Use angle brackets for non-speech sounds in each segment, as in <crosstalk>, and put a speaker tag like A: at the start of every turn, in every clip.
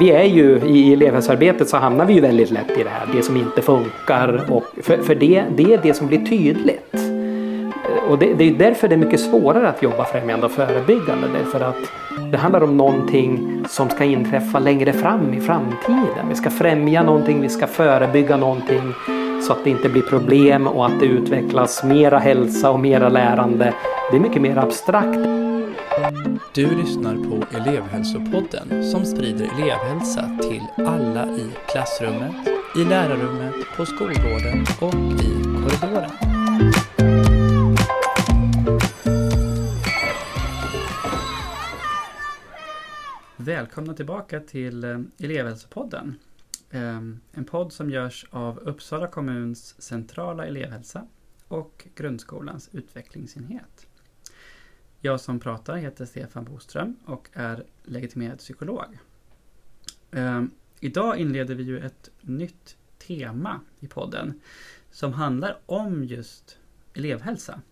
A: vi är ju i elevhälsoarbetet så hamnar vi ju väldigt lätt i det här, det som inte funkar och för, för det, det är det som blir tydligt. Och det, det är därför det är mycket svårare att jobba främjande och förebyggande därför att det handlar om någonting som ska inträffa längre fram i framtiden. Vi ska främja någonting, vi ska förebygga någonting så att det inte blir problem och att det utvecklas mera hälsa och mera lärande. Det är mycket mer abstrakt.
B: Du lyssnar på elevhälsopodden som sprider elevhälsa till alla i klassrummet, i lärarrummet, på skolgården och i korridoren. Välkomna tillbaka till eh, elevhälsopodden. Ehm, en podd som görs av Uppsala kommuns centrala elevhälsa och grundskolans utvecklingsenhet. Jag som pratar heter Stefan Boström och är legitimerad psykolog. Eh, idag inleder vi ju ett nytt tema i podden som handlar om just elevhälsa.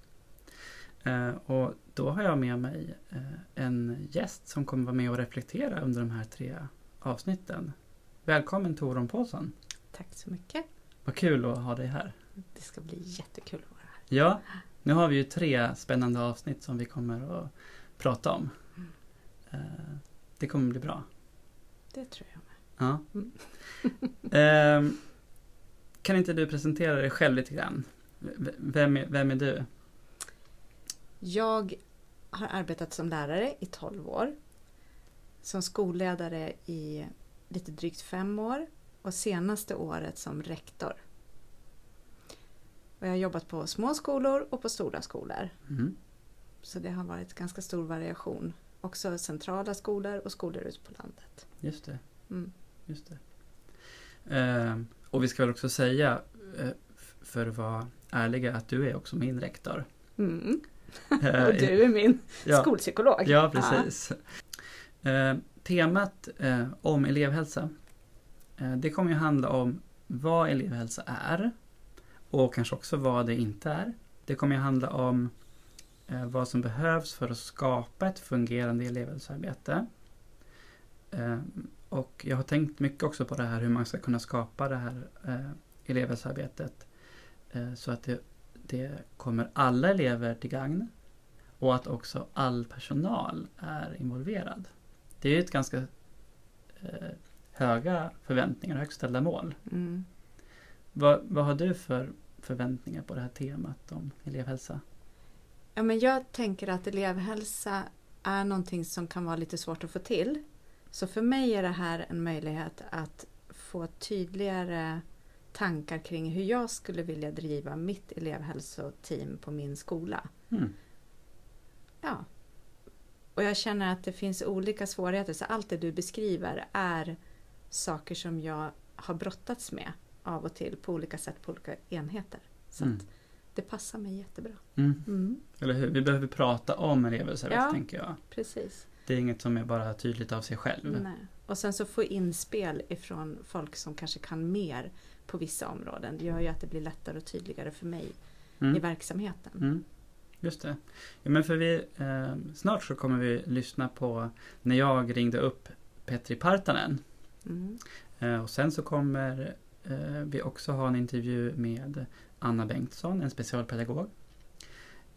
B: Eh, och då har jag med mig eh, en gäst som kommer vara med och reflektera under de här tre avsnitten. Välkommen Torun Paulsson!
C: Tack så mycket!
B: Vad kul att ha dig här!
C: Det ska bli jättekul att vara här.
B: Ja, nu har vi ju tre spännande avsnitt som vi kommer att prata om. Eh, det kommer bli bra.
C: Det tror jag med.
B: Ja.
C: Mm.
B: Ehm, kan inte du presentera dig själv lite grann? Vem är, vem är du?
C: Jag har arbetat som lärare i 12 år. Som skolledare i lite drygt fem år och senaste året som rektor. Och jag har jobbat på små skolor och på stora skolor.
B: Mm.
C: Så det har varit ganska stor variation. Också centrala skolor och skolor ute på landet.
B: Just det.
C: Mm.
B: Just det. Ehm, och vi ska väl också säga, eh, för att vara ärliga, att du är också min rektor.
C: Mm.
B: Eh, <laughs>
C: Och du är min <laughs>
B: ja,
C: skolpsykolog.
B: Ja, precis. Eh, temat eh, om elevhälsa, eh, det kommer ju handla om vad elevhälsa är och kanske också vad det inte är. Det kommer att handla om eh, vad som behövs för att skapa ett fungerande elevhälsoarbete. Eh, och jag har tänkt mycket också på det här hur man ska kunna skapa det här eh, elevhälsoarbetet eh, så att det, det kommer alla elever till gagn och att också all personal är involverad. Det är ju ett ganska eh, höga förväntningar, och högt ställda mål.
C: Mm.
B: Vad, vad har du för förväntningar på det här temat om elevhälsa?
C: Ja, men jag tänker att elevhälsa är någonting som kan vara lite svårt att få till. Så för mig är det här en möjlighet att få tydligare tankar kring hur jag skulle vilja driva mitt elevhälsoteam på min skola.
B: Mm.
C: Ja. Och jag känner att det finns olika svårigheter. Så allt det du beskriver är saker som jag har brottats med av och till på olika sätt på olika enheter. Så
B: Mm.
C: det passar mig jättebra.
B: Mm.
C: Mm,
B: Eller hur? Vi behöver prata om elevhälsoarbete
C: Ja.
B: tänker jag.
C: precis.
B: Det är inget som är bara tydligt av sig själv.
C: Nej. Och sen så få inspel ifrån folk som kanske kan mer på vissa områden. Det gör ju att det blir lättare och tydligare för mig i
B: Mm.
C: verksamheten.
B: Mm. Just det. Ja, men för vi, eh, snart så kommer vi lyssna på när jag ringde upp Petri Partanen.
C: Mm.
B: Eh, och sen så kommer vi också ha en intervju med Anna Bengtsson, en specialpedagog.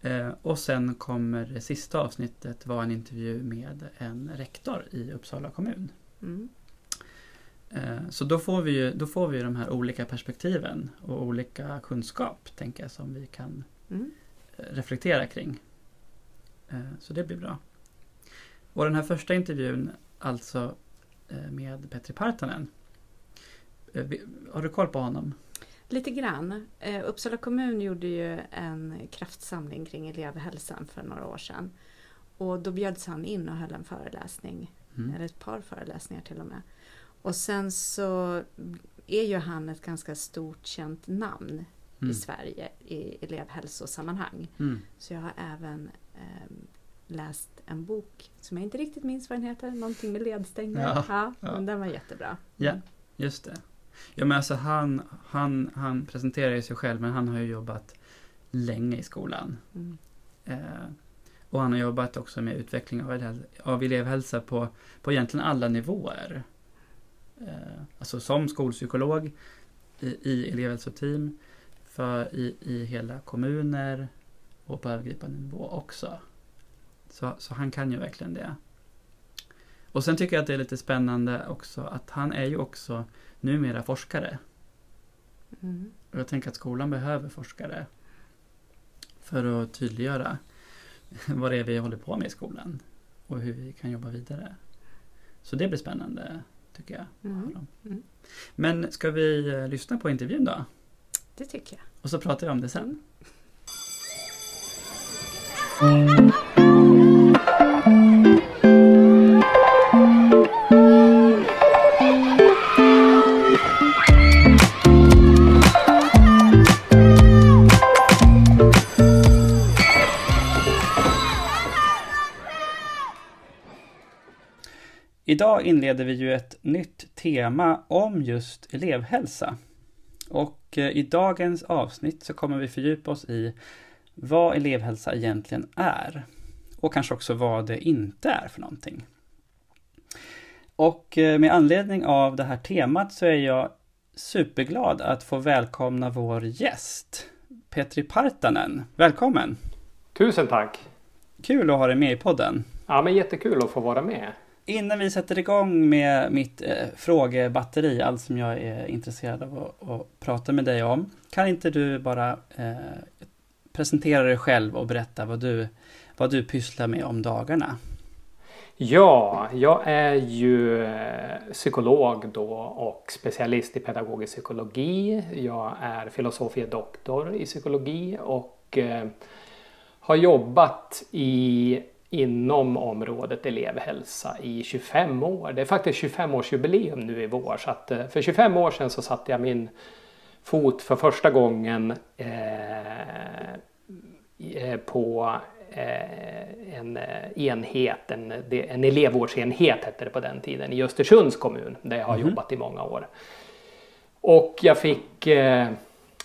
B: Eh, och sen kommer det sista avsnittet vara en intervju med en rektor i Uppsala kommun.
C: Mm.
B: Eh, så då får, vi ju, då får vi de här olika perspektiven och olika kunskap, tänker jag, som vi kan
C: Mm.
B: eh, reflektera kring. Eh, Så det blir bra. Och den här första intervjun, alltså eh, med Petri Partanen. Eh, Har du koll på honom?
C: Lite grann. Eh, Uppsala kommun gjorde ju en kraftsamling kring elevhälsan för några år sedan. Och då bjöds han in och höll en föreläsning,
B: Mm.
C: eller ett par föreläsningar till och med. Och sen så är ju han ett ganska stort känt namn
B: Mm.
C: i Sverige i elevhälsosammanhang.
B: Mm.
C: Så jag har även ehm, läst en bok som jag inte riktigt minns vad den heter, någonting med ledstänger.
B: Ja,
C: Ja,
B: ja.
C: Men den var jättebra.
B: Ja.
C: Mm.
B: Just det. Ja men alltså han, han, han presenterar ju sig själv men han har ju jobbat länge i skolan.
C: Mm.
B: Eh, och han har jobbat också med utveckling av, av elevhälsa på, på egentligen alla nivåer. eh, alltså som skolpsykolog i, i elevhälsoteam, för i, i hela kommuner och på övergripande nivå också. Så, så han kan ju verkligen det. Och sen tycker jag att det är lite spännande också att han är ju också numera forskare.
C: Mm.
B: Och jag tänker att skolan behöver forskare för att tydliggöra <laughs> vad det är vi håller på med i skolan och hur vi kan jobba vidare. Så det blir spännande tycker jag.
C: Mm. Mm.
B: Men ska vi eh, lyssna på intervjun då?
C: Det tycker jag.
B: Och så pratar vi om det sen. Idag inleder vi ju ett nytt tema om just elevhälsa. Och eh, i dagens avsnitt så kommer vi fördjupa oss i vad elevhälsa egentligen är. Och kanske också vad det inte är för någonting. Och eh, med anledning av det här temat så är jag superglad att få välkomna vår gäst, Petri Partanen. Välkommen!
A: Tusen tack!
B: Kul att ha dig med i podden.
A: Ja, men jättekul att få vara med.
B: Innan vi sätter igång med mitt eh, frågebatteri, allt som jag är intresserad av att, att prata med dig om, kan inte du bara eh, presentera dig själv och berätta vad du, vad du pysslar med om dagarna?
A: Ja, jag är ju eh, psykolog då och specialist i pedagogisk psykologi. Jag är filosofie doktor i psykologi och eh, har jobbat i, inom området elevhälsa i 25 år. Det är faktiskt 25-årsjubileum nu i vår. Så att, eh, för 25 år sedan så satte jag min fot för första gången eh, eh, på eh, en enhet, en, en elevvårdsenhet hette det på den tiden, i Östersunds kommun där jag har
B: Mhm.
A: jobbat i många år. Och jag fick eh,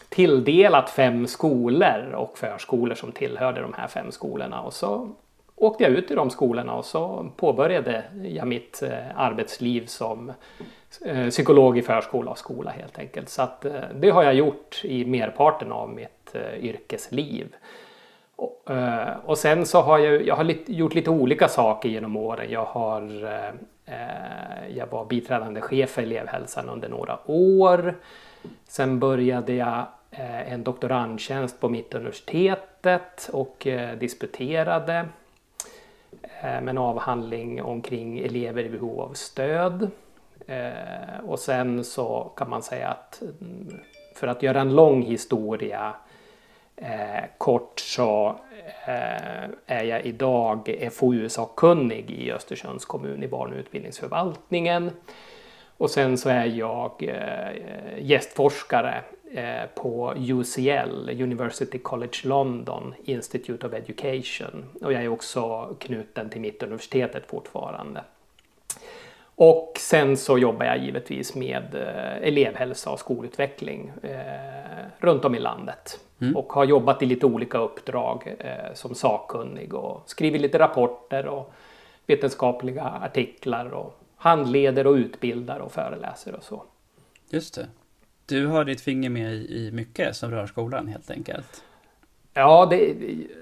A: tilldelat fem skolor och förskolor som tillhörde de här fem skolorna. Och så åkte jag ut i de skolorna och så påbörjade jag mitt eh, arbetsliv som eh, psykolog i förskola och skola helt enkelt. Så att, eh, det har jag gjort i merparten av mitt yrkesliv. Och, sen så har jag, jag har gjort lite olika saker genom åren. Jag har jag var biträdande chef för elevhälsan under några år. Sen började jag en doktorandtjänst på Mittuniversitetet och disputerade Eh, med en avhandling omkring elever i behov av stöd. Eh, och sen så kan man säga att mm, för att göra en lång historia eh, kort så eh, är jag idag FoU-sakkunnig i Östersunds kommun i barn och utbildningsförvaltningen. Och sen så är jag eh, gästforskare på UCL, University College London Institute of Education. Och jag är också knuten till Mittuniversitetet fortfarande. Och sen så jobbar jag givetvis med eh, elevhälsa och skolutveckling eh, runt om i landet.
B: Mm.
A: Och har jobbat i lite olika uppdrag eh, som sakkunnig och skrivit lite rapporter och vetenskapliga artiklar och handleder och utbildar och föreläser och så.
B: Just det. Du har ditt finger med i, mycket som rör skolan helt enkelt.
A: Ja, det,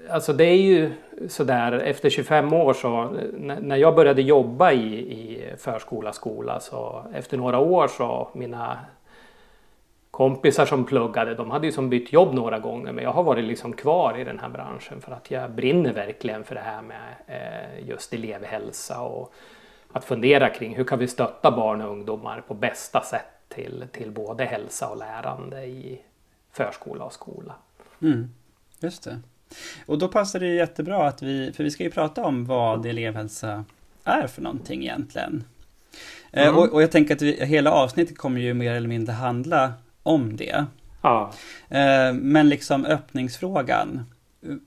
A: alltså det är ju sådär efter 25 år så när när jag började jobba i, i förskola, skola så efter några år så mina kompisar som pluggade de hade ju som bytt jobb några gånger men jag har varit liksom kvar i den här branschen för att jag brinner verkligen för det här med eh, just elevhälsa och att fundera kring hur kan vi stötta barn och ungdomar på bästa sätt till, till både hälsa och lärande i förskola och skola.
B: Mm, just det. Och då passar det jättebra att vi, för vi ska ju prata om vad elevhälsa är för någonting egentligen. Eh,
A: Mm.
B: Och, och jag tänker att vi, hela avsnittet kommer ju mer eller mindre handla om det.
A: Ja.
B: Eh, Men liksom öppningsfrågan.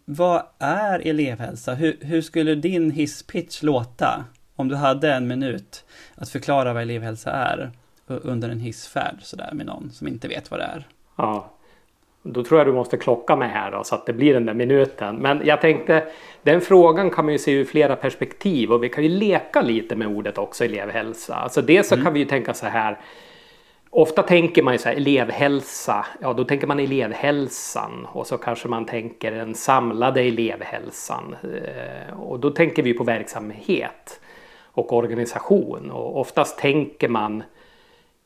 B: Vad är elevhälsa? Hur, hur skulle din hisspitch låta om du hade en minut att förklara vad elevhälsa är under en hissfärd sådär med någon som inte vet vad det är?
A: Ja. Då tror jag du måste klocka mig här då, så att det blir den där minuten. Men jag tänkte, den frågan kan man ju se ur flera perspektiv och vi kan ju leka lite med ordet också elevhälsa. Alltså dels så
B: Mm.
A: kan vi ju tänka så här. Ofta tänker man ju så här elevhälsa, ja då tänker man elevhälsan och så kanske man tänker den samlade elevhälsan. Eh, Och då tänker vi på verksamhet och organisation och oftast tänker man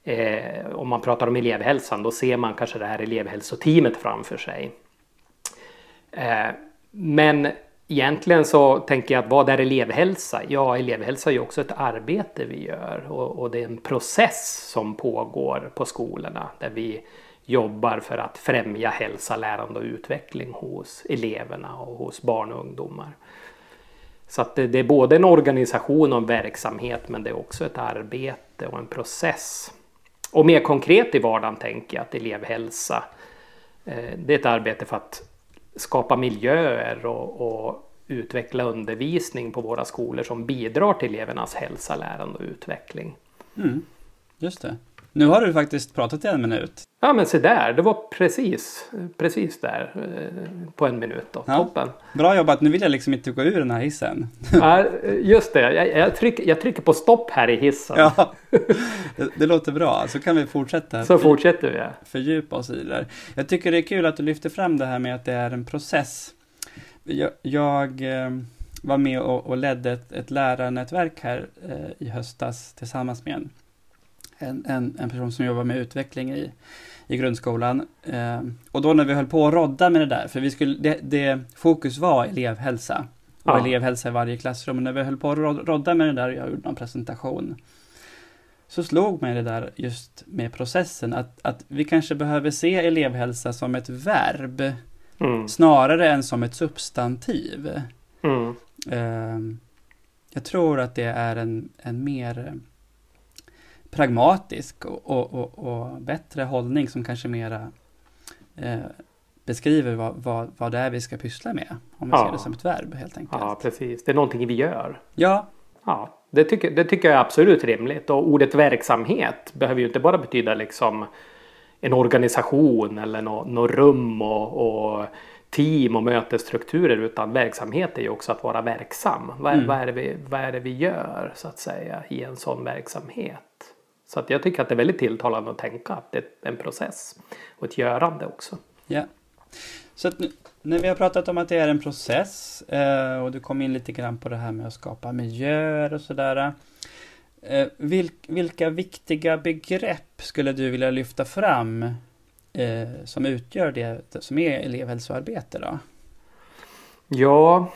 A: Eh, om man pratar om elevhälsan då ser man kanske det här elevhälsoteamet framför sig. Eh, men egentligen så tänker jag att vad är elevhälsa? Ja, elevhälsa är ju också ett arbete vi gör och, och det är en process som pågår på skolorna där vi jobbar för att främja hälsa, lärande och utveckling hos eleverna och hos barn och ungdomar. Så att det, det är både en organisation och en verksamhet men det är också ett arbete och en process. Och mer konkret i vardagen tänker jag att elevhälsa eh, det är ett arbete för att skapa miljöer och, och utveckla undervisning på våra skolor som bidrar till elevernas hälsa, lärande och utveckling.
B: Mm, just det. Nu har du faktiskt pratat i en minut.
A: Ja men se där, det var precis, precis där eh, på en minut då.
B: Ja.
A: Toppen.
B: Bra jobbat, nu vill jag liksom inte gå ur den här hissen.
A: Ja, just det, jag, jag, trycker, jag trycker på stopp här i hissen.
B: Ja, det, det låter bra. Så kan vi fortsätta
A: Så fortsätter vi.
B: fördjupa oss i det där. Jag tycker det är kul att du lyfter fram det här med att det är en process. Jag, jag eh, var med och, och ledde ett, ett lärarnätverk här eh, i höstas tillsammans med en, en, en, en person som jobbar med utveckling i, i grundskolan. Eh, och då när vi höll på att rodda med det där, för vi skulle, det, det fokus var elevhälsa. Och
A: Ja.
B: elevhälsa i varje klassrum. Och när vi höll på att rod- rodda med det där och jag gjorde någon presentation. Så slog mig det där just med processen att, att vi kanske behöver se elevhälsa som ett verb
A: Mm.
B: snarare än som ett substantiv.
A: Mm.
B: Ehm, jag tror att det är en, en mer eh, pragmatisk och, och, och, och bättre hållning som kanske mera eh, beskriver vad, vad, vad det är vi ska pyssla med. Om vi
A: Ja.
B: ser det som ett verb helt enkelt.
A: Ja, precis. Det är någonting vi gör.
B: Ja,
A: Ja, det tycker, det tycker jag är absolut rimligt. Och ordet verksamhet behöver ju inte bara betyda liksom en organisation eller något nå rum och, och team och mötesstrukturer utan verksamhet är ju också att vara verksam. Vad,
B: Mm.
A: vad, är det vi, vad är det vi gör så att säga i en sån verksamhet? Så att jag tycker att det är väldigt tilltalande att tänka att det är en process och ett görande också.
B: Ja. Så att nu, när vi har pratat om att det är en process eh, och du kom in lite grann på det här med att skapa miljöer och sådär. Eh, vilk, vilka viktiga begrepp skulle du vilja lyfta fram eh, som utgör det som är elevhälsoarbete då?
A: Ja,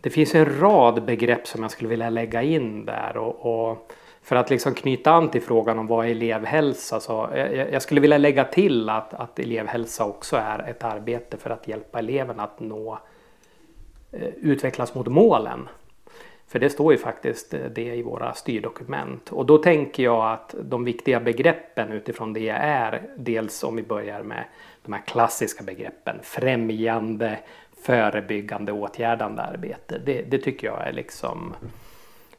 A: det finns en rad begrepp som jag skulle vilja lägga in där. Och, och för att liksom knyta an till frågan om vad är elevhälsa så jag, jag skulle vilja lägga till att, att elevhälsa också är ett arbete för att hjälpa eleverna att nå eh, utvecklas mot målen. För det står ju faktiskt eh, det i våra styrdokument. Och då tänker jag att de viktiga begreppen utifrån det är dels om vi börjar med de här klassiska begreppen främjande, förebyggande, åtgärdande arbete. Det, det tycker jag är liksom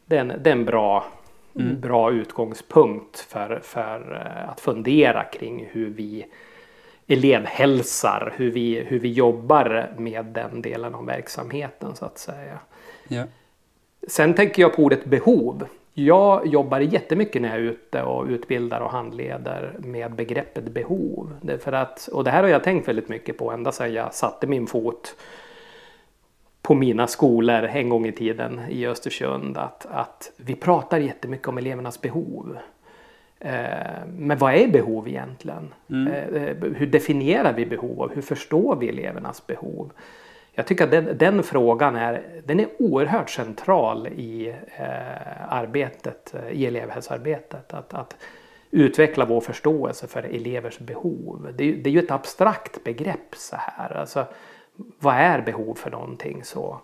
A: det är en, det är en bra,
B: Mm.
A: bra utgångspunkt för, för eh, att fundera kring hur vi elevhälsar, hur vi, hur vi jobbar med den delen av verksamheten så att säga.
B: Ja.
A: Sen tänker jag på ordet behov. Jag jobbar jättemycket när jag är ute och utbildar och handleder med begreppet behov. Det är för att, och det här har jag tänkt väldigt mycket på ända sedan jag satte min fot på mina skolor en gång i tiden i Östersund. Att, att vi pratar jättemycket om elevernas behov. Eh, men vad är behov egentligen?
B: Mm.
A: Eh, hur definierar vi behov och hur förstår vi elevernas behov? Jag tycker att den, den frågan är, den är oerhört central i eh, arbetet, eh, i elevhälsoarbetet. Att, att utveckla vår förståelse för elevers behov. Det, är ju- det är ju ett abstrakt begrepp så här. Alltså, vad är behov för någonting så?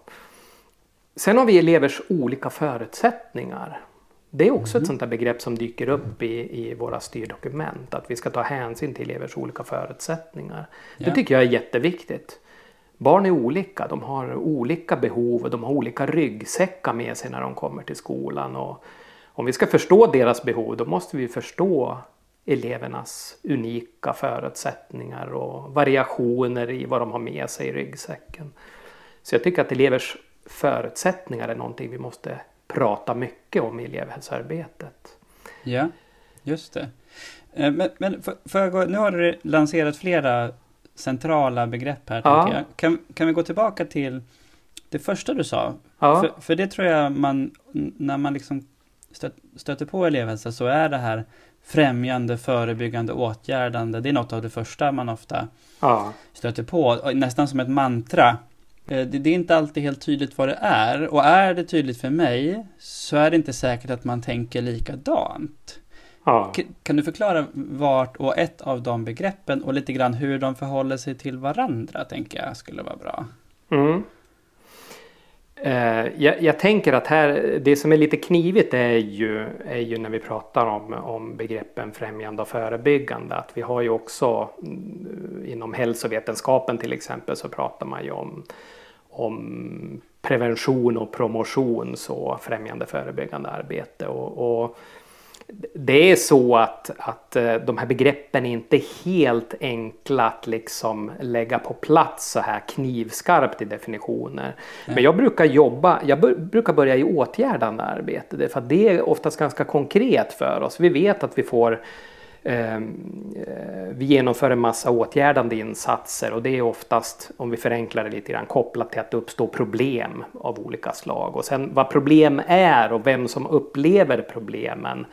A: Sen har vi elevers olika förutsättningar. Det är också ett sånt där begrepp som dyker upp i, i våra styrdokument. Att vi ska ta hänsyn till elevers olika förutsättningar. Det
B: Ja.
A: tycker jag är jätteviktigt. Barn är olika, de har olika behov och de har olika ryggsäckar med sig när de kommer till skolan. Och om vi ska förstå deras behov då måste vi förstå elevernas unika förutsättningar och variationer i vad de har med sig i ryggsäcken. Så jag tycker att elevers förutsättningar är någonting vi måste prata mycket om i elevhälsoarbetet.
B: Ja, just det. Eh, men, men för, för gå, nu har du lanserat flera centrala begrepp här. Ja. Jag. Kan, kan vi gå tillbaka till det första du sa? Ja. För, för det tror jag man, när man liksom stöt, stöter på elevhälsa så är det här främjande, förebyggande, åtgärdande. Det är något av det första man ofta ja. stöter på, nästan som ett mantra. Eh, det, det är inte alltid helt tydligt vad det är och är det tydligt för mig så är det inte säkert att man tänker likadant. Ja. Kan du förklara vart och ett av de begreppen och lite grann hur de förhåller sig till varandra tänker jag skulle vara bra. Mm.
A: Eh, jag, jag, tänker att här, det som är lite knivigt är ju, är ju när vi pratar om, om begreppen främjande och förebyggande. Att vi har ju också mm, inom hälsovetenskapen till exempel så pratar man ju om, om prevention och promotion, så främjande förebyggande arbete. och, och det är så att, att eh, de här begreppen är inte helt enkla att liksom lägga på plats så här knivskarpt i definitioner. Mm. Men jag brukar jobba, jag brukar börja i åtgärdande arbete. För det är oftast ganska konkret för oss. Vi vet att vi får ehm, eh, vi genomför en massa åtgärdande insatser och det är oftast, om vi förenklar det lite grann, kopplat till att det uppstår problem av olika slag. Och sen vad problem är och vem som upplever problemen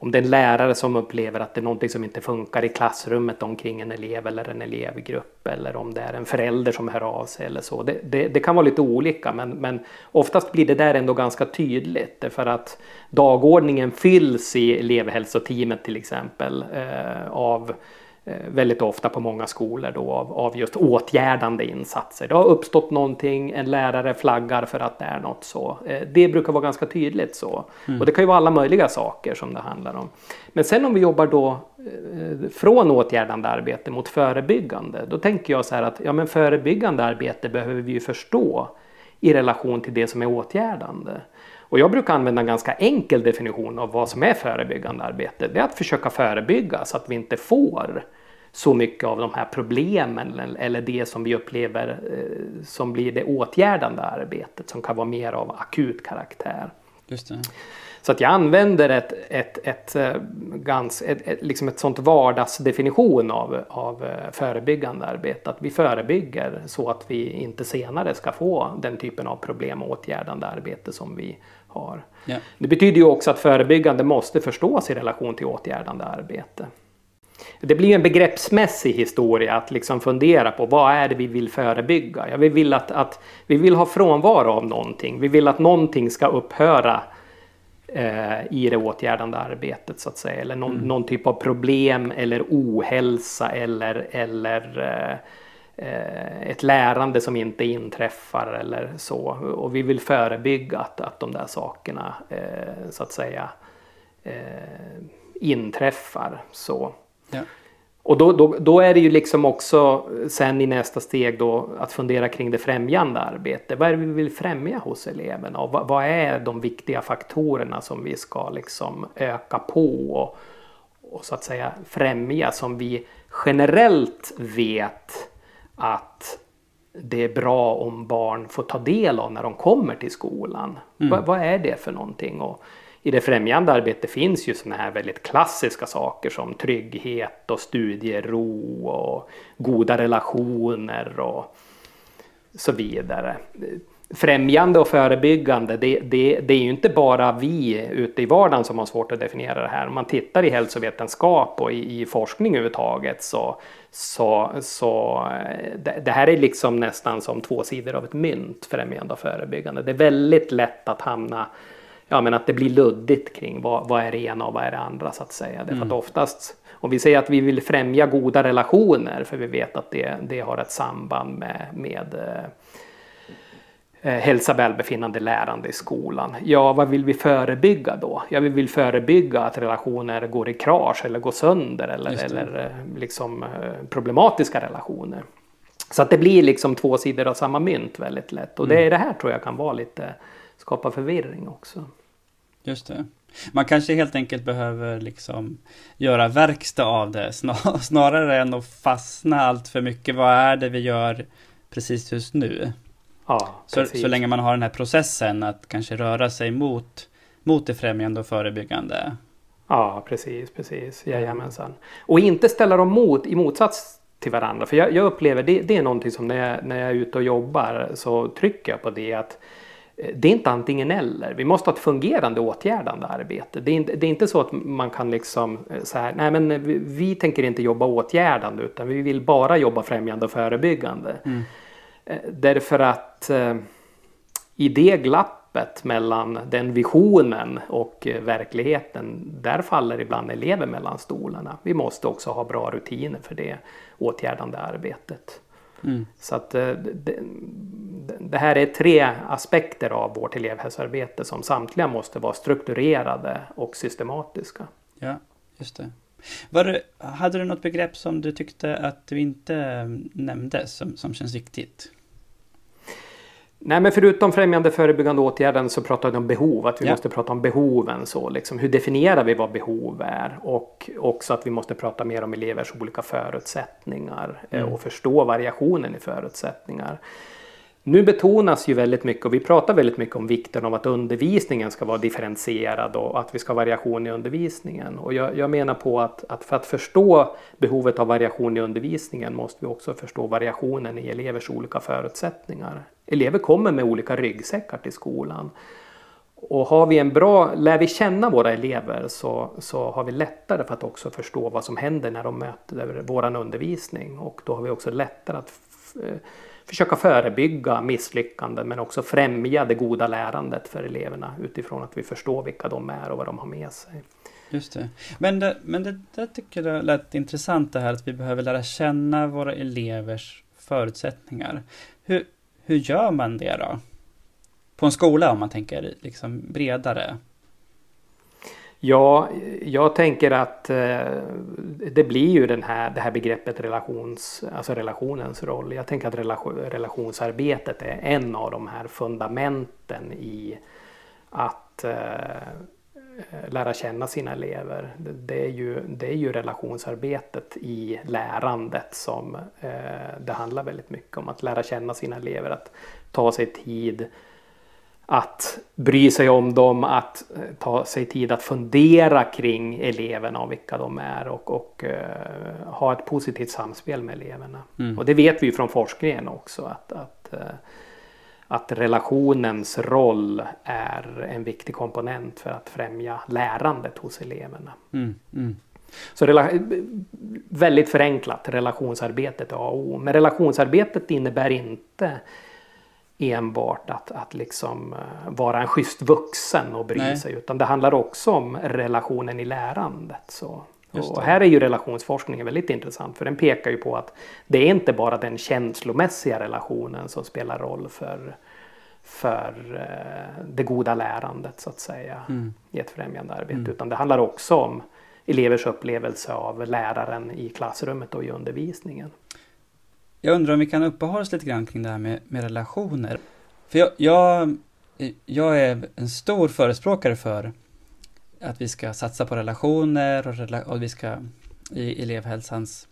A: om det är en lärare som upplever att det är någonting som inte funkar i klassrummet omkring en elev eller en elevgrupp eller om det är en förälder som hör av sig eller så. Det, det, det kan vara lite olika men, men oftast blir det där ändå ganska tydligt för att dagordningen fylls i elevhälsoteamet till exempel eh, av väldigt ofta på många skolor då av, av, just åtgärdande insatser. Det har uppstått någonting, en lärare flaggar för att det är något så. Eh, det brukar vara ganska tydligt så. Mm. Och det kan ju vara alla möjliga saker som det handlar om. Men sen om vi jobbar då eh, från åtgärdande arbete mot förebyggande. Då tänker jag så här att ja, men förebyggande arbete behöver vi ju förstå i relation till det som är åtgärdande. Och jag brukar använda en ganska enkel definition av vad som är förebyggande arbete. Det är att försöka förebygga så att vi inte får så mycket av de här problemen eller det som vi upplever eh, som blir det åtgärdande arbetet som kan vara mer av akut karaktär.
B: Just det.
A: Så att jag använder ett, ett, ett, eh, ett, ett, liksom ett sånt vardagsdefinition av, av eh, förebyggande arbete. Att vi förebygger så att vi inte senare ska få den typen av problem och åtgärdande arbete som vi har. Ja. Det betyder ju också att förebyggande måste förstås i relation till åtgärdande arbete. Det blir en begreppsmässig historia att liksom fundera på vad är det vi vill förebygga? Ja, vi, vill att, att, vi vill ha frånvaro av någonting. Vi vill att någonting ska upphöra eh, i det åtgärdande arbetet så att säga. Eller någon, mm. någon typ av problem eller ohälsa eller, eller eh, eh, ett lärande som inte inträffar eller så. Och vi vill förebygga att, att de där sakerna eh, så att säga eh, inträffar. Så. Ja. Och då, då, då, är det ju liksom också sen i nästa steg då att fundera kring det främjande arbetet. Vad är det vi vill främja hos eleverna och vad, vad är de viktiga faktorerna som vi ska liksom öka på och, och så att säga främja som vi generellt vet att det är bra om barn får ta del av när de kommer till skolan. Mm. Vad, vad är det för någonting? Och, i det främjande arbetet finns ju sådana här väldigt klassiska saker som trygghet och studiero och goda relationer och så vidare. Främjande och förebyggande, det, det, det är ju inte bara vi ute i vardagen som har svårt att definiera det här. Om man tittar i hälsovetenskap och i, i forskning överhuvudtaget så, så, så eh, det, det, här är liksom nästan som två sidor av ett mynt, främjande och förebyggande. Det är väldigt lätt att hamna ja, men att det blir luddigt kring vad, vad är det ena och vad är det andra så att säga. Därför mm. att oftast om vi säger att vi vill främja goda relationer för vi vet att det, det har ett samband med, med eh, eh, hälsa, välbefinnande, lärande i skolan. Ja, vad vill vi förebygga då? Ja, vi vill förebygga att relationer går i krasch eller går sönder eller, eller eh, liksom, eh, problematiska relationer. Så att det blir liksom två sidor av samma mynt väldigt lätt och mm. det, det här tror jag kan vara lite skapa förvirring också.
B: Just det. Man kanske helt enkelt behöver liksom göra verkstad av det <laughs> snarare än att fastna allt för mycket. Vad är det vi gör precis just nu?
A: Ja,
B: så, så länge man har den här processen att kanske röra sig mot, mot det främjande och förebyggande.
A: Ja, precis, precis. Jajamensan. Och inte ställa dem mot, i motsats till varandra. För jag, jag upplever, det, det är någonting som när jag, när jag är ute och jobbar så trycker jag på det att det är inte antingen eller. Vi måste ha ett fungerande åtgärdande arbete. Det är inte, det är inte så att man kan liksom eh, så här, nej men vi, vi tänker inte jobba åtgärdande utan vi vill bara jobba främjande och förebyggande. Mm. Eh, därför att eh, i det glappet mellan den visionen och eh, verkligheten, där faller ibland elever mellan stolarna. Vi måste också ha bra rutiner för det åtgärdande arbetet. Mm. Så att det, det, här är tre aspekter av vårt elevhälsoarbete som samtliga måste vara strukturerade och systematiska.
B: Ja, just det. Var hade du något begrepp som du tyckte att du inte nämnde som, som känns viktigt?
A: Nej men förutom främjande förebyggande åtgärder så pratar vi om behov. Att vi ja. måste prata om behoven. Så liksom, hur definierar vi vad behov är? Och också att vi måste prata mer om elevers olika förutsättningar. Eh, mm. Och förstå variationen i förutsättningar. Nu betonas ju väldigt mycket och vi pratar väldigt mycket om vikten av att undervisningen ska vara differentierad och att vi ska ha variation i undervisningen. Och jag, jag menar på att, att, för att förstå behovet av variation i undervisningen måste vi också förstå variationen i elevers olika förutsättningar. Elever kommer med olika ryggsäckar till skolan. Och har vi en bra, lär vi känna våra elever så, så har vi lättare för att också förstå vad som händer när de möter vår undervisning och då har vi också lättare att eh, försöka förebygga misslyckanden men också främja det goda lärandet för eleverna utifrån att vi förstår vilka de är och vad de har med sig.
B: Just det. Men det, men det där tycker jag lät intressant det här att vi behöver lära känna våra elevers förutsättningar. Hur, hur gör man det då? På en skola om man tänker liksom bredare?
A: Ja, jag tänker att eh, det blir ju den här, det här begreppet relations, alltså relationens roll. Jag tänker att relation, relationsarbetet är en av de här fundamenten i att eh, lära känna sina elever. Det är ju, det är ju relationsarbetet i lärandet som eh, det handlar väldigt mycket om. Att lära känna sina elever, att ta sig tid, att bry sig om dem, att eh, ta sig tid att fundera kring eleverna och vilka de är och, och uh, ha ett positivt samspel med eleverna. Mm. Och det vet vi från forskningen också att, att, uh, att relationens roll är en viktig komponent för att främja lärandet hos eleverna. Mm. Mm. Så väldigt förenklat, relationsarbetet är A och O. Men relationsarbetet innebär inte enbart att, att liksom eh, vara en schysst vuxen och bry Nej. sig utan det handlar också om relationen i lärandet. Så. Och här är ju relationsforskningen väldigt intressant för den pekar ju på att det är inte bara den känslomässiga relationen som spelar roll för, för eh, det goda lärandet så att säga mm. i ett främjande arbete mm. utan det handlar också om elevers upplevelse av läraren i klassrummet och i undervisningen.
B: Jag undrar om vi kan uppehålla oss lite grann kring det här med, med relationer. För jag, jag, jag, är en stor förespråkare för att vi ska satsa på relationer och, och vi ska i elevhälsans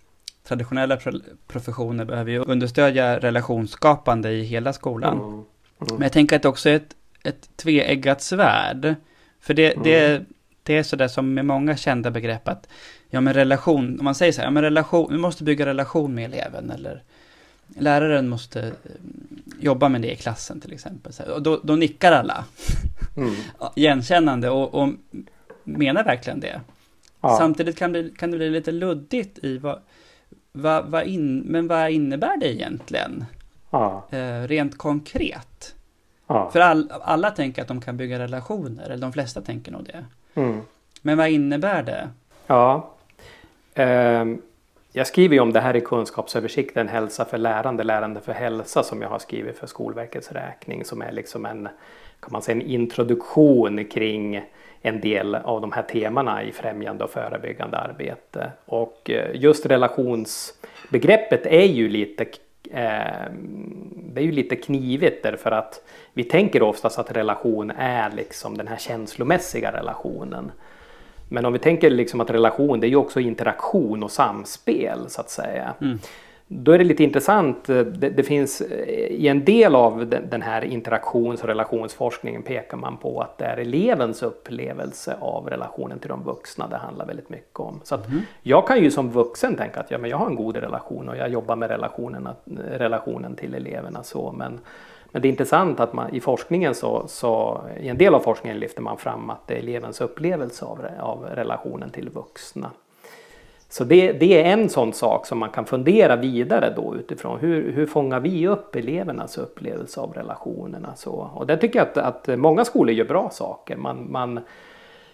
B: traditionella professioner behöver vi understödja relationsskapande i hela skolan. Mm. Mm. Men jag tänker att det också är ett, ett tveeggat svärd. För det, mm. det, det är sådär som med många kända begrepp att ja men relation, om man säger så här, ja men relation, vi måste bygga relation med eleven eller läraren måste eh, jobba med det i klassen till exempel. Och då, då nickar alla mm. <laughs> igenkännande och, och menar verkligen det. Ja. Samtidigt kan det, kan det bli lite luddigt i vad, vad, vad in, men vad innebär det egentligen? Ja. Eh, rent konkret. Ja. För all, alla tänker att de kan bygga relationer, eller de flesta tänker nog det. Mm. Men vad innebär det?
A: Ja. Um jag skriver ju om det här i kunskapsöversikten Hälsa för lärande, lärande för hälsa som jag har skrivit för Skolverkets räkning som är liksom en, kan man säga, en introduktion kring en del av de här temana i främjande och förebyggande arbete. Och eh, just relationsbegreppet är ju lite eh, det är ju lite knivigt därför att vi tänker oftast att relation är liksom den här känslomässiga relationen. Men om vi tänker liksom att relation det är ju också interaktion och samspel så att säga. Mm. Då är det lite intressant, det, det, finns i en del av den här interaktions och relationsforskningen pekar man på att det är elevens upplevelse av relationen till de vuxna det handlar väldigt mycket om. Så mm. Jag kan ju som vuxen tänka att ja, men jag har en god relation och jag jobbar med relationen, relationen till eleverna så men men det är intressant att man i forskningen så, så i en del av forskningen lyfter man fram att det är elevens upplevelse av, av relationen till vuxna. Så det, det, är en sån sak som man kan fundera vidare då utifrån. Hur, hur fångar vi upp elevernas upplevelse av relationerna? Så, och där tycker jag att, att många skolor gör bra saker. Man, man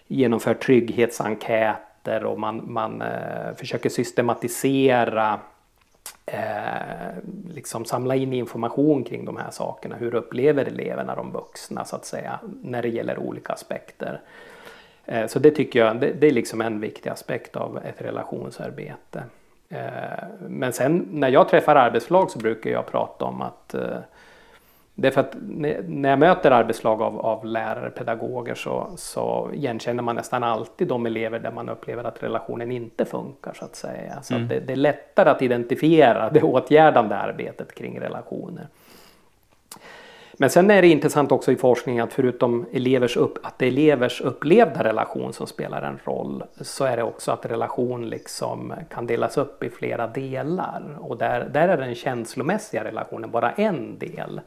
A: genomför trygghetsenkäter och man, man eh, försöker systematisera eh, liksom samla in information kring de här sakerna. Hur upplever eleverna de vuxna så att säga när det gäller olika aspekter. Eh, så det tycker jag det, det, är liksom en viktig aspekt av ett relationsarbete. Eh, men sen när jag träffar arbetslag så brukar jag prata om att eh, det är för att när jag möter arbetslag av, av lärare, pedagoger så, så igenkänner man nästan alltid de elever där man upplever att relationen inte funkar så att säga. Så mm. att det, det, är lättare att identifiera det åtgärdande arbetet kring relationer. Men sen är det intressant också i forskning att förutom elevers upp, att det är elevers upplevda relation som spelar en roll så är det också att relation liksom kan delas upp i flera delar och där, där är den känslomässiga relationen bara en del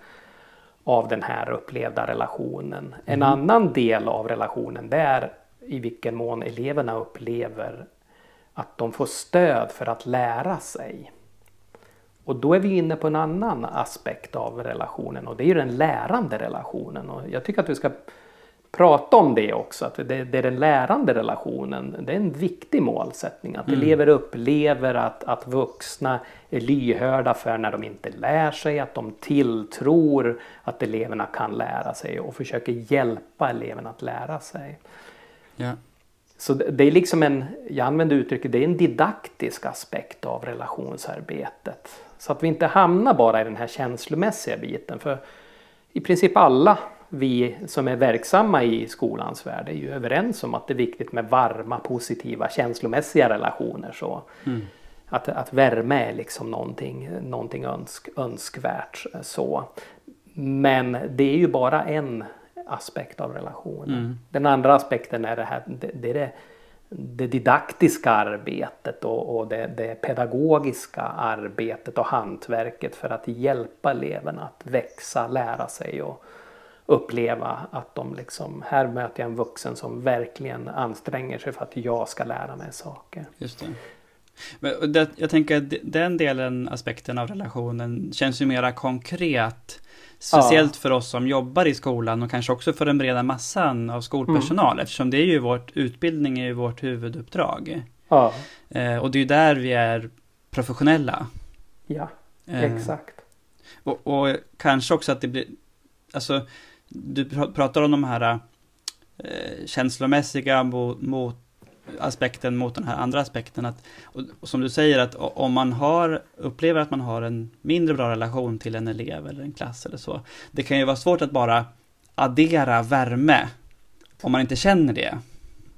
A: av den här upplevda relationen. Mm. En annan del av relationen det är i vilken mån eleverna upplever att de får stöd för att lära sig. Och då är vi inne på en annan aspekt av relationen och det är ju den lärande relationen. Och jag tycker att vi ska prata om det också, att det, det är den lärande relationen. Det är en viktig målsättning, att mm. elever upplever att, att vuxna är lyhörda för när de inte lär sig, att de tilltror att eleverna kan lära sig och försöker hjälpa eleverna att lära sig. Ja. Så det är liksom en, jag använder uttrycket, det är en didaktisk aspekt av relationsarbetet. Så att vi inte hamnar bara i den här känslomässiga biten. För i princip alla vi som är verksamma i skolans värld är ju överens om att det är viktigt med varma, positiva, känslomässiga relationer. Så mm. att, att värme är liksom någonting, någonting önsk, önskvärt. Så. Men det är ju bara en aspekt av relationen. Mm. Den andra aspekten är det här, det, det är det, det didaktiska arbetet och, och det, det, pedagogiska arbetet och hantverket för att hjälpa eleverna att växa, lära sig och uppleva att de liksom, här möter jag en vuxen som verkligen anstränger sig för att jag ska lära mig saker.
B: Just det. Men det, jag tänker att den delen, aspekten av relationen, känns ju mera konkret. Speciellt ja. för oss som jobbar i skolan och kanske också för den breda massan av skolpersonal. Mm. Eftersom det är ju vårt, utbildning är ju vårt huvuduppdrag. Ja. Eh, och det är ju där vi är professionella.
A: Ja, eh, exakt.
B: Och, och, kanske också att det blir, alltså du pratar om de här eh, känslomässiga mot, mot, aspekten mot den här andra aspekten. Att, och, och, som du säger, att om man har, upplever att man har en mindre bra relation till en elev eller en klass eller så. Det kan ju vara svårt att bara addera värme om man inte känner det.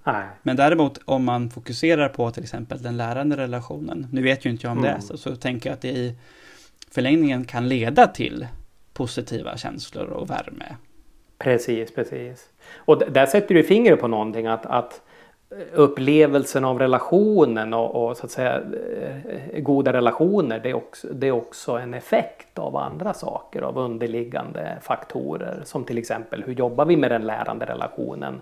B: Nej. Men däremot om man fokuserar på till exempel den lärande relationen, nu vet ju inte jag om mm. det, så, så tänker jag att det i förlängningen kan leda till positiva känslor och värme.
A: Precis, precis. Och där sätter du fingret på någonting att, att upplevelsen av relationen och, och, så att säga eh, goda relationer det är, också, det är också en effekt av andra saker, av underliggande faktorer som till exempel hur jobbar vi med den lärande relationen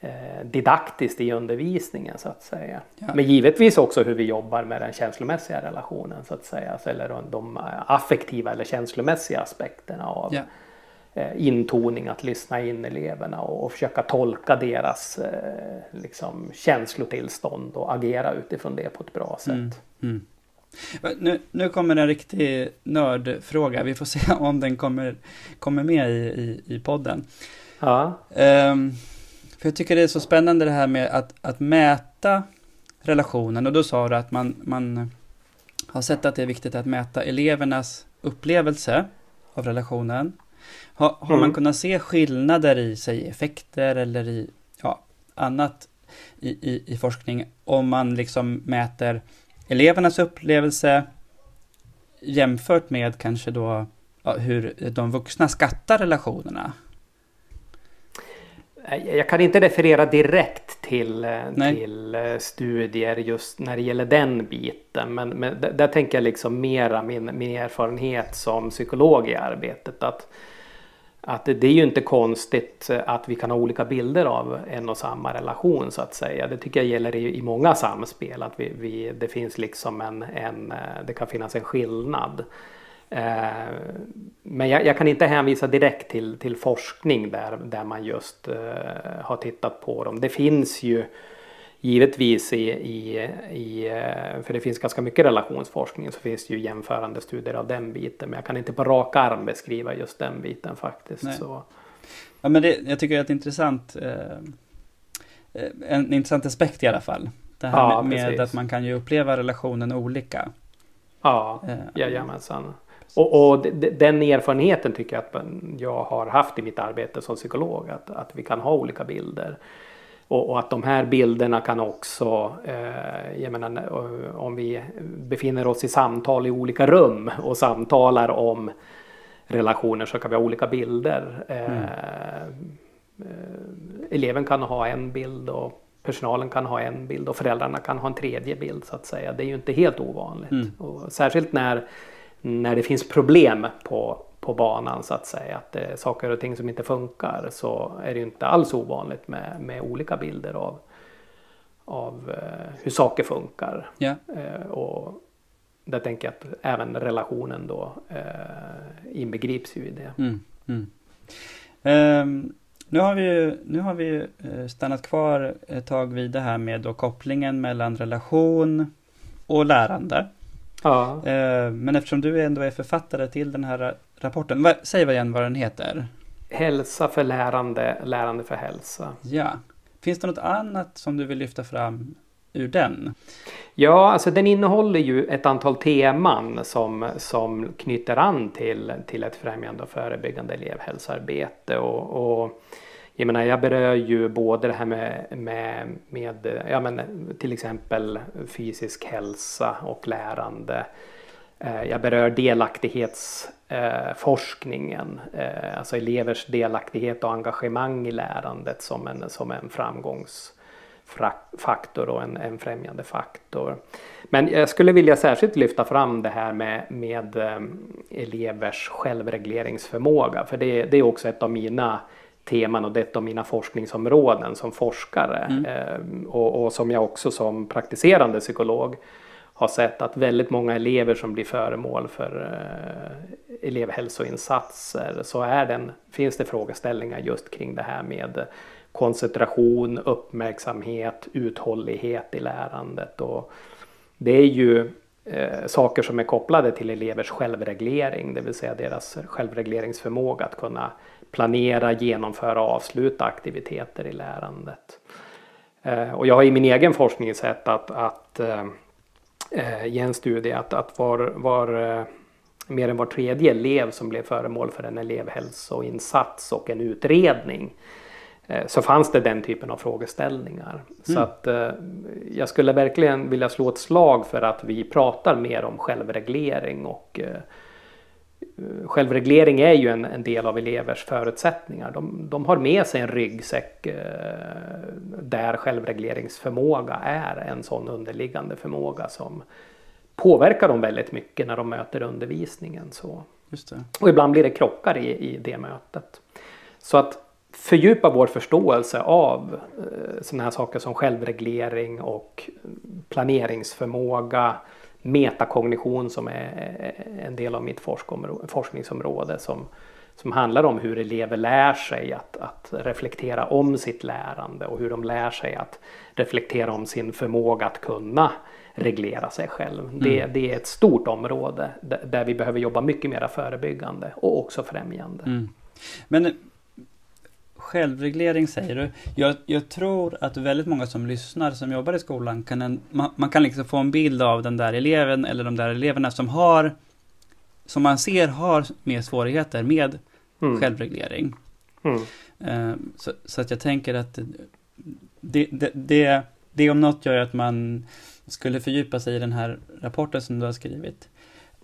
A: eh, didaktiskt i undervisningen så att säga. Ja. Men givetvis också hur vi jobbar med den känslomässiga relationen så att säga, eller de affektiva eller känslomässiga aspekterna av ja intoning att lyssna in eleverna och, försöka tolka deras eh, liksom, känslotillstånd och agera utifrån det på ett bra sätt. Mm, mm.
B: Nu, nu kommer en riktig nördfråga. Vi får <laughs> se om den kommer, kommer med i, i, i podden. Ja. Um, för jag tycker det är så spännande det här med att, att mäta relationen. Och då sa du att man, man har sett att det är viktigt att mäta elevernas upplevelse av relationen. Har, har man
A: Mm.
B: kunnat se skillnader i sig effekter eller i ja, annat i, i, i forskning om man liksom mäter elevernas upplevelse jämfört med kanske då ja, hur de vuxna skattar relationerna?
A: Jag kan inte referera direkt till, eh,
B: Nej.
A: till eh, studier just när det gäller den biten. Men, men där, där tänker jag liksom mera min, min erfarenhet som psykolog i arbetet. Att, att det, det är ju inte konstigt eh, att vi kan ha olika bilder av en och samma relation så att säga. Det tycker jag gäller i, i många samspel. Att vi, vi, det finns liksom en, en, eh, det kan finnas en skillnad. Eh, Men jag, jag kan inte hänvisa direkt till, till forskning där, där man just eh, har tittat på dem. Det finns ju givetvis i, i, i, eh, för det finns ganska mycket relationsforskning, så finns det ju jämförande studier av den biten. Men jag kan inte på rak arm beskriva just den biten faktiskt.
B: Nej.
A: Så,
B: Ja, men det, jag tycker det är intressant, eh, eh, en intressant aspekt i alla fall. Det här
A: Ja,
B: med, med att man kan ju uppleva relationen olika.
A: ja,
B: Eh,
A: jajamensan. Och, och de- de- den erfarenheten tycker jag att jag har haft i mitt arbete som psykolog. Att, att vi kan ha olika bilder. Och, och att de här bilderna kan också, eh, jag menar eh, om vi befinner oss i samtal i olika rum och samtalar om relationer så kan vi ha olika bilder. Eh, eh, eleven kan ha en bild och personalen kan ha en bild och föräldrarna kan ha en tredje bild så att säga. Det är ju inte helt ovanligt.
B: Mm.
A: Och särskilt när, när det finns problem på, på banan så att säga. Att det är saker och ting som inte funkar så är det ju inte alls ovanligt med, med olika bilder av, av eh, hur saker funkar. Eh, och där tänker jag att även relationen då eh, inbegrips ju i det.
B: Mm, mm. Ehm, nu har vi ju, nu har vi eh, stannat kvar ett tag vid det här med då kopplingen mellan relation och lärande.
A: Ja.
B: Ehm, men eftersom du ändå är författare till den här ra- rapporten, säg vad igen vad den heter.
A: Hälsa för lärande, lärande för hälsa.
B: Ja. Finns det något annat som du vill lyfta fram ur den?
A: Ja, alltså den innehåller ju ett antal teman som, som knyter an till, till ett främjande och förebyggande elevhälsoarbete. Och, och jag menar, jag berör ju både det här med, med, med ja, men, till exempel fysisk hälsa och lärande. Eh, jag berör delaktighetsforskningen, eh, alltså elevers delaktighet och engagemang i lärandet som en, som en framgångsfaktor och en, en främjande faktor. Men jag skulle vilja särskilt lyfta fram det här med, med eh, elevers självregleringsförmåga, för det, det är också ett av mina teman och det är mina forskningsområden som forskare
B: Mm.
A: eh, och, och som jag också som praktiserande psykolog har sett att väldigt många elever som blir föremål för eh, elevhälsoinsatser så är den, finns det frågeställningar just kring det här med koncentration, uppmärksamhet, uthållighet i lärandet. Och det är ju eh, saker som är kopplade till elevers självreglering, det vill säga deras självregleringsförmåga att kunna planera, genomföra och avsluta aktiviteter i lärandet. Eh, och jag har i min egen forskning sett att, att eh, eh, i en studie att, att var, var mer än var tredje elev som blev föremål för en elevhälsoinsats och en utredning så fanns det den typen av frågeställningar. Så
B: Mm.
A: att eh, jag skulle verkligen vilja slå ett slag för att vi pratar mer om självreglering och Självreglering är ju en, en del av elevers förutsättningar. De, de har med sig en ryggsäck eh, där självregleringsförmåga är en sån underliggande förmåga som påverkar dem väldigt mycket när de möter undervisningen. Så. Och ibland blir det krockar i, i det mötet. Så att fördjupa vår förståelse av eh, sådana här saker som självreglering och planeringsförmåga, metakognition som är en del av mitt forskningsområde som, som handlar om hur elever lär sig att, att reflektera om sitt lärande och hur de lär sig att reflektera om sin förmåga att kunna reglera sig själv. Det, det är ett stort område där, där vi behöver jobba mycket mer förebyggande och också främjande.
B: Mm. Men självreglering säger du. Jag, jag, tror att väldigt många som lyssnar som jobbar i skolan kan en, man, man, kan liksom få en bild av den där eleven eller de där eleverna som har som man ser har mer svårigheter med mm. självreglering. Mm. Uh, så, så, att jag tänker att det, det, det, det om något gör att man skulle fördjupa sig i den här rapporten som du har skrivit.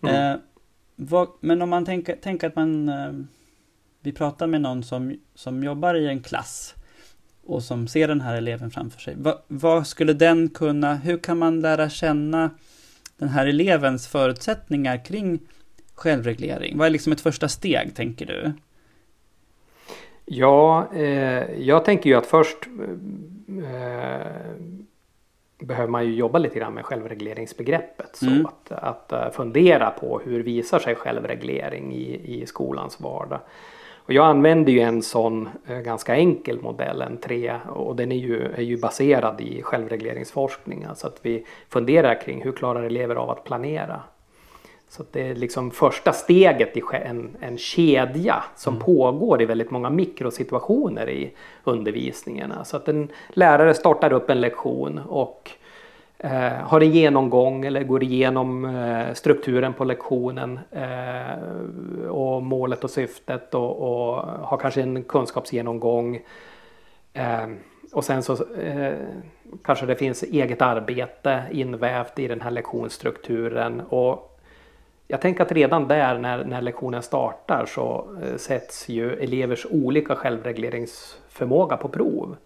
B: Mm. Uh, vad, men om man tänker, tänker att man uh, vi pratar med någon som, som jobbar i en klass och som ser den här eleven framför sig. Va, vad skulle den kunna, hur kan man lära känna den här elevens förutsättningar kring självreglering? Vad är liksom ett första steg, tänker du?
A: Ja, eh, jag tänker ju att först eh, behöver man ju jobba lite grann med självregleringsbegreppet. Så mm. att, att uh, fundera på hur visar sig självreglering i, i skolans vardag. Och jag använder ju en sån eh, ganska enkel modell, en 3, och den är ju, är ju baserad i självregleringsforskning. Alltså att vi funderar kring hur klarar elever av att planera? Så det är liksom första steget i en, en kedja som mm. pågår i väldigt många mikrosituationer i undervisningarna. Så att en lärare startar upp en lektion och Eh, har en genomgång eller går igenom eh, strukturen på lektionen eh, och målet och syftet och, och, har kanske en kunskapsgenomgång. Eh, och sen så eh, kanske det finns eget arbete invävt i den här lektionsstrukturen. Och jag tänker att redan där när, när lektionen startar så eh, sätts ju elevers olika självregleringsförmåga på prov.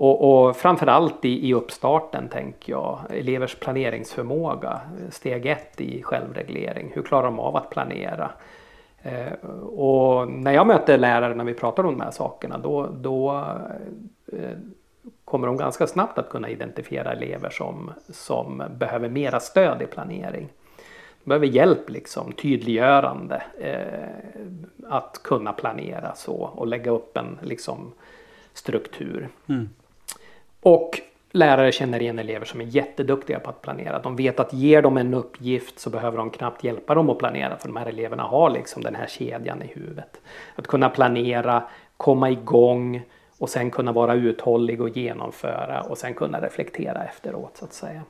A: Och, och framförallt i, i uppstarten tänker jag elevers planeringsförmåga. Steg ett i självreglering. Hur klarar de av att planera? Eh, och när jag möter lärare när vi pratar om de här sakerna då, då eh, kommer de ganska snabbt att kunna identifiera elever som, som behöver mera stöd i planering. De behöver hjälp, liksom, tydliggörande, eh, att kunna planera så och lägga upp en liksom, struktur. Mm. Och lärare känner igen elever som är jätteduktiga på att planera. De vet att ger de en uppgift så behöver de knappt hjälpa dem att planera för de här eleverna har liksom den här kedjan i huvudet. Att kunna planera, komma igång och sen kunna vara uthållig och genomföra och sen kunna reflektera efteråt så att säga.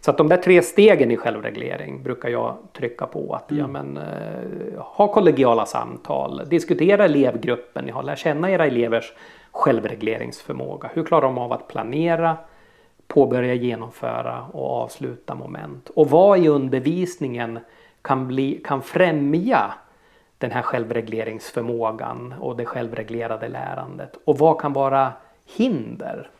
A: Så att de där tre stegen i självreglering brukar jag trycka på att mm. ja, men, eh, ha kollegiala samtal, diskutera elevgruppen, ja, lär känna era elevers självregleringsförmåga. Hur klarar de av att planera, påbörja genomföra och avsluta moment? Och vad i undervisningen kan, bli, kan främja den här självregleringsförmågan och det självreglerade lärandet? Och vad kan vara hinder?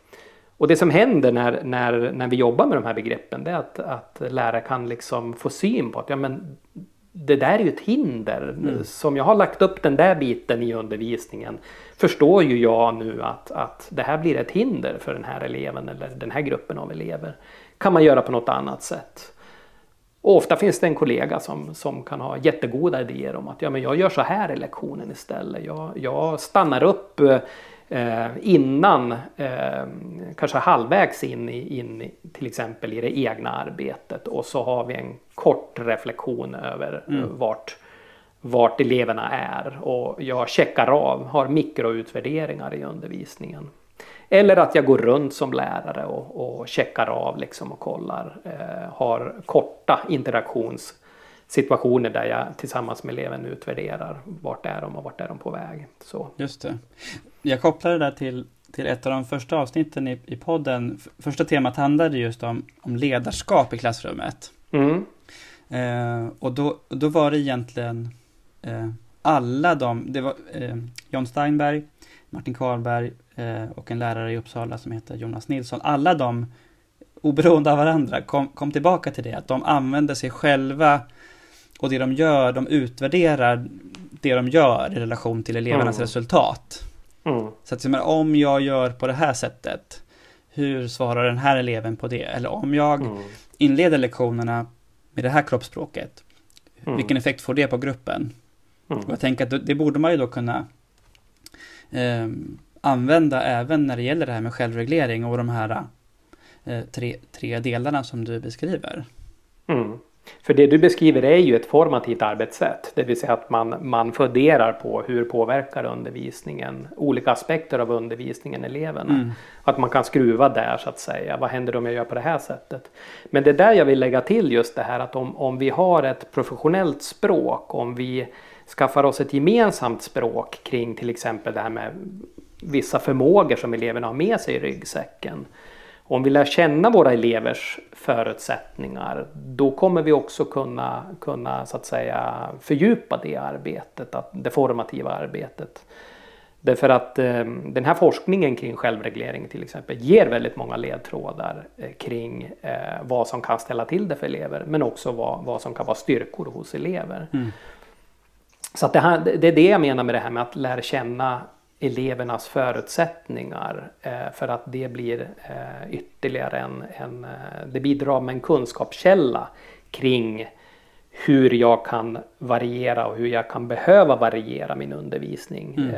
A: Och det som händer när, när, när vi jobbar med de här begreppen det är att, att lärare kan liksom få syn på att ja, men det där är ju ett hinder. Mm. Som jag har lagt upp den där biten i undervisningen förstår ju jag nu att, att det här blir ett hinder för den här eleven eller den här gruppen av elever. Kan man göra på något annat sätt? Och ofta finns det en kollega som, som kan ha jättegoda idéer om att ja, men jag gör så här i lektionen istället. Jag, jag stannar upp eh, innan, eh, kanske halvvägs in, i, in till exempel i det egna arbetet och så har vi en kort reflektion över mm. vart, vart eleverna är och jag checkar av, har mikroutvärderingar i undervisningen. Eller att jag går runt som lärare och, och checkar av liksom och kollar. Eh, har korta interaktionssituationer där jag tillsammans med eleven utvärderar vart är de och vart är de på väg. Så.
B: Just det. Jag kopplar det där till, till ett av de första avsnitten i, i podden. Första temat handlade just om, om ledarskap i klassrummet. Mm. Eh, och då, då var det egentligen eh, alla de, det var eh, John Steinberg, Martin Karlberg eh, och en lärare i Uppsala som heter Jonas Nilsson. Alla de, oberoende av varandra, kom, kom tillbaka till det, att de använder sig själva och det de gör, de utvärderar det de gör i relation till elevernas mm. resultat. Mm. Så att om jag gör på det här sättet, hur svarar den här eleven på det? Eller om jag mm. inleder lektionerna med det här kroppsspråket, mm. vilken effekt får det på gruppen? Mm. Och jag tänker att det borde man ju då kunna eh, använda även när det gäller det här med självreglering och de här eh, tre, tre delarna som du beskriver.
A: Mm. För det du beskriver är ju ett formativt arbetssätt. Det vill säga att man, man funderar på hur påverkar undervisningen olika aspekter av undervisningen eleverna. Mm. Att man kan skruva där så att säga. Vad händer om jag gör på det här sättet? Men det är där jag vill lägga till just det här att om, om vi har ett professionellt språk, om vi skaffar oss ett gemensamt språk kring till exempel det här med vissa förmågor som eleverna har med sig i ryggsäcken om vi lär känna våra elevers förutsättningar då kommer vi också kunna, kunna så att säga fördjupa det arbetet, det formativa arbetet. Därför att eh, den här forskningen kring självreglering till exempel ger väldigt många ledtrådar eh, kring eh, vad som kan ställa till det för elever men också vad, vad som kan vara styrkor hos elever. Mm. Så det, här, det är det jag menar med det här med att lära känna elevernas förutsättningar eh, för att det blir eh, ytterligare en, en, eh, det bidrar med en kunskapskälla kring hur jag kan variera och hur jag kan behöva variera min undervisning mm.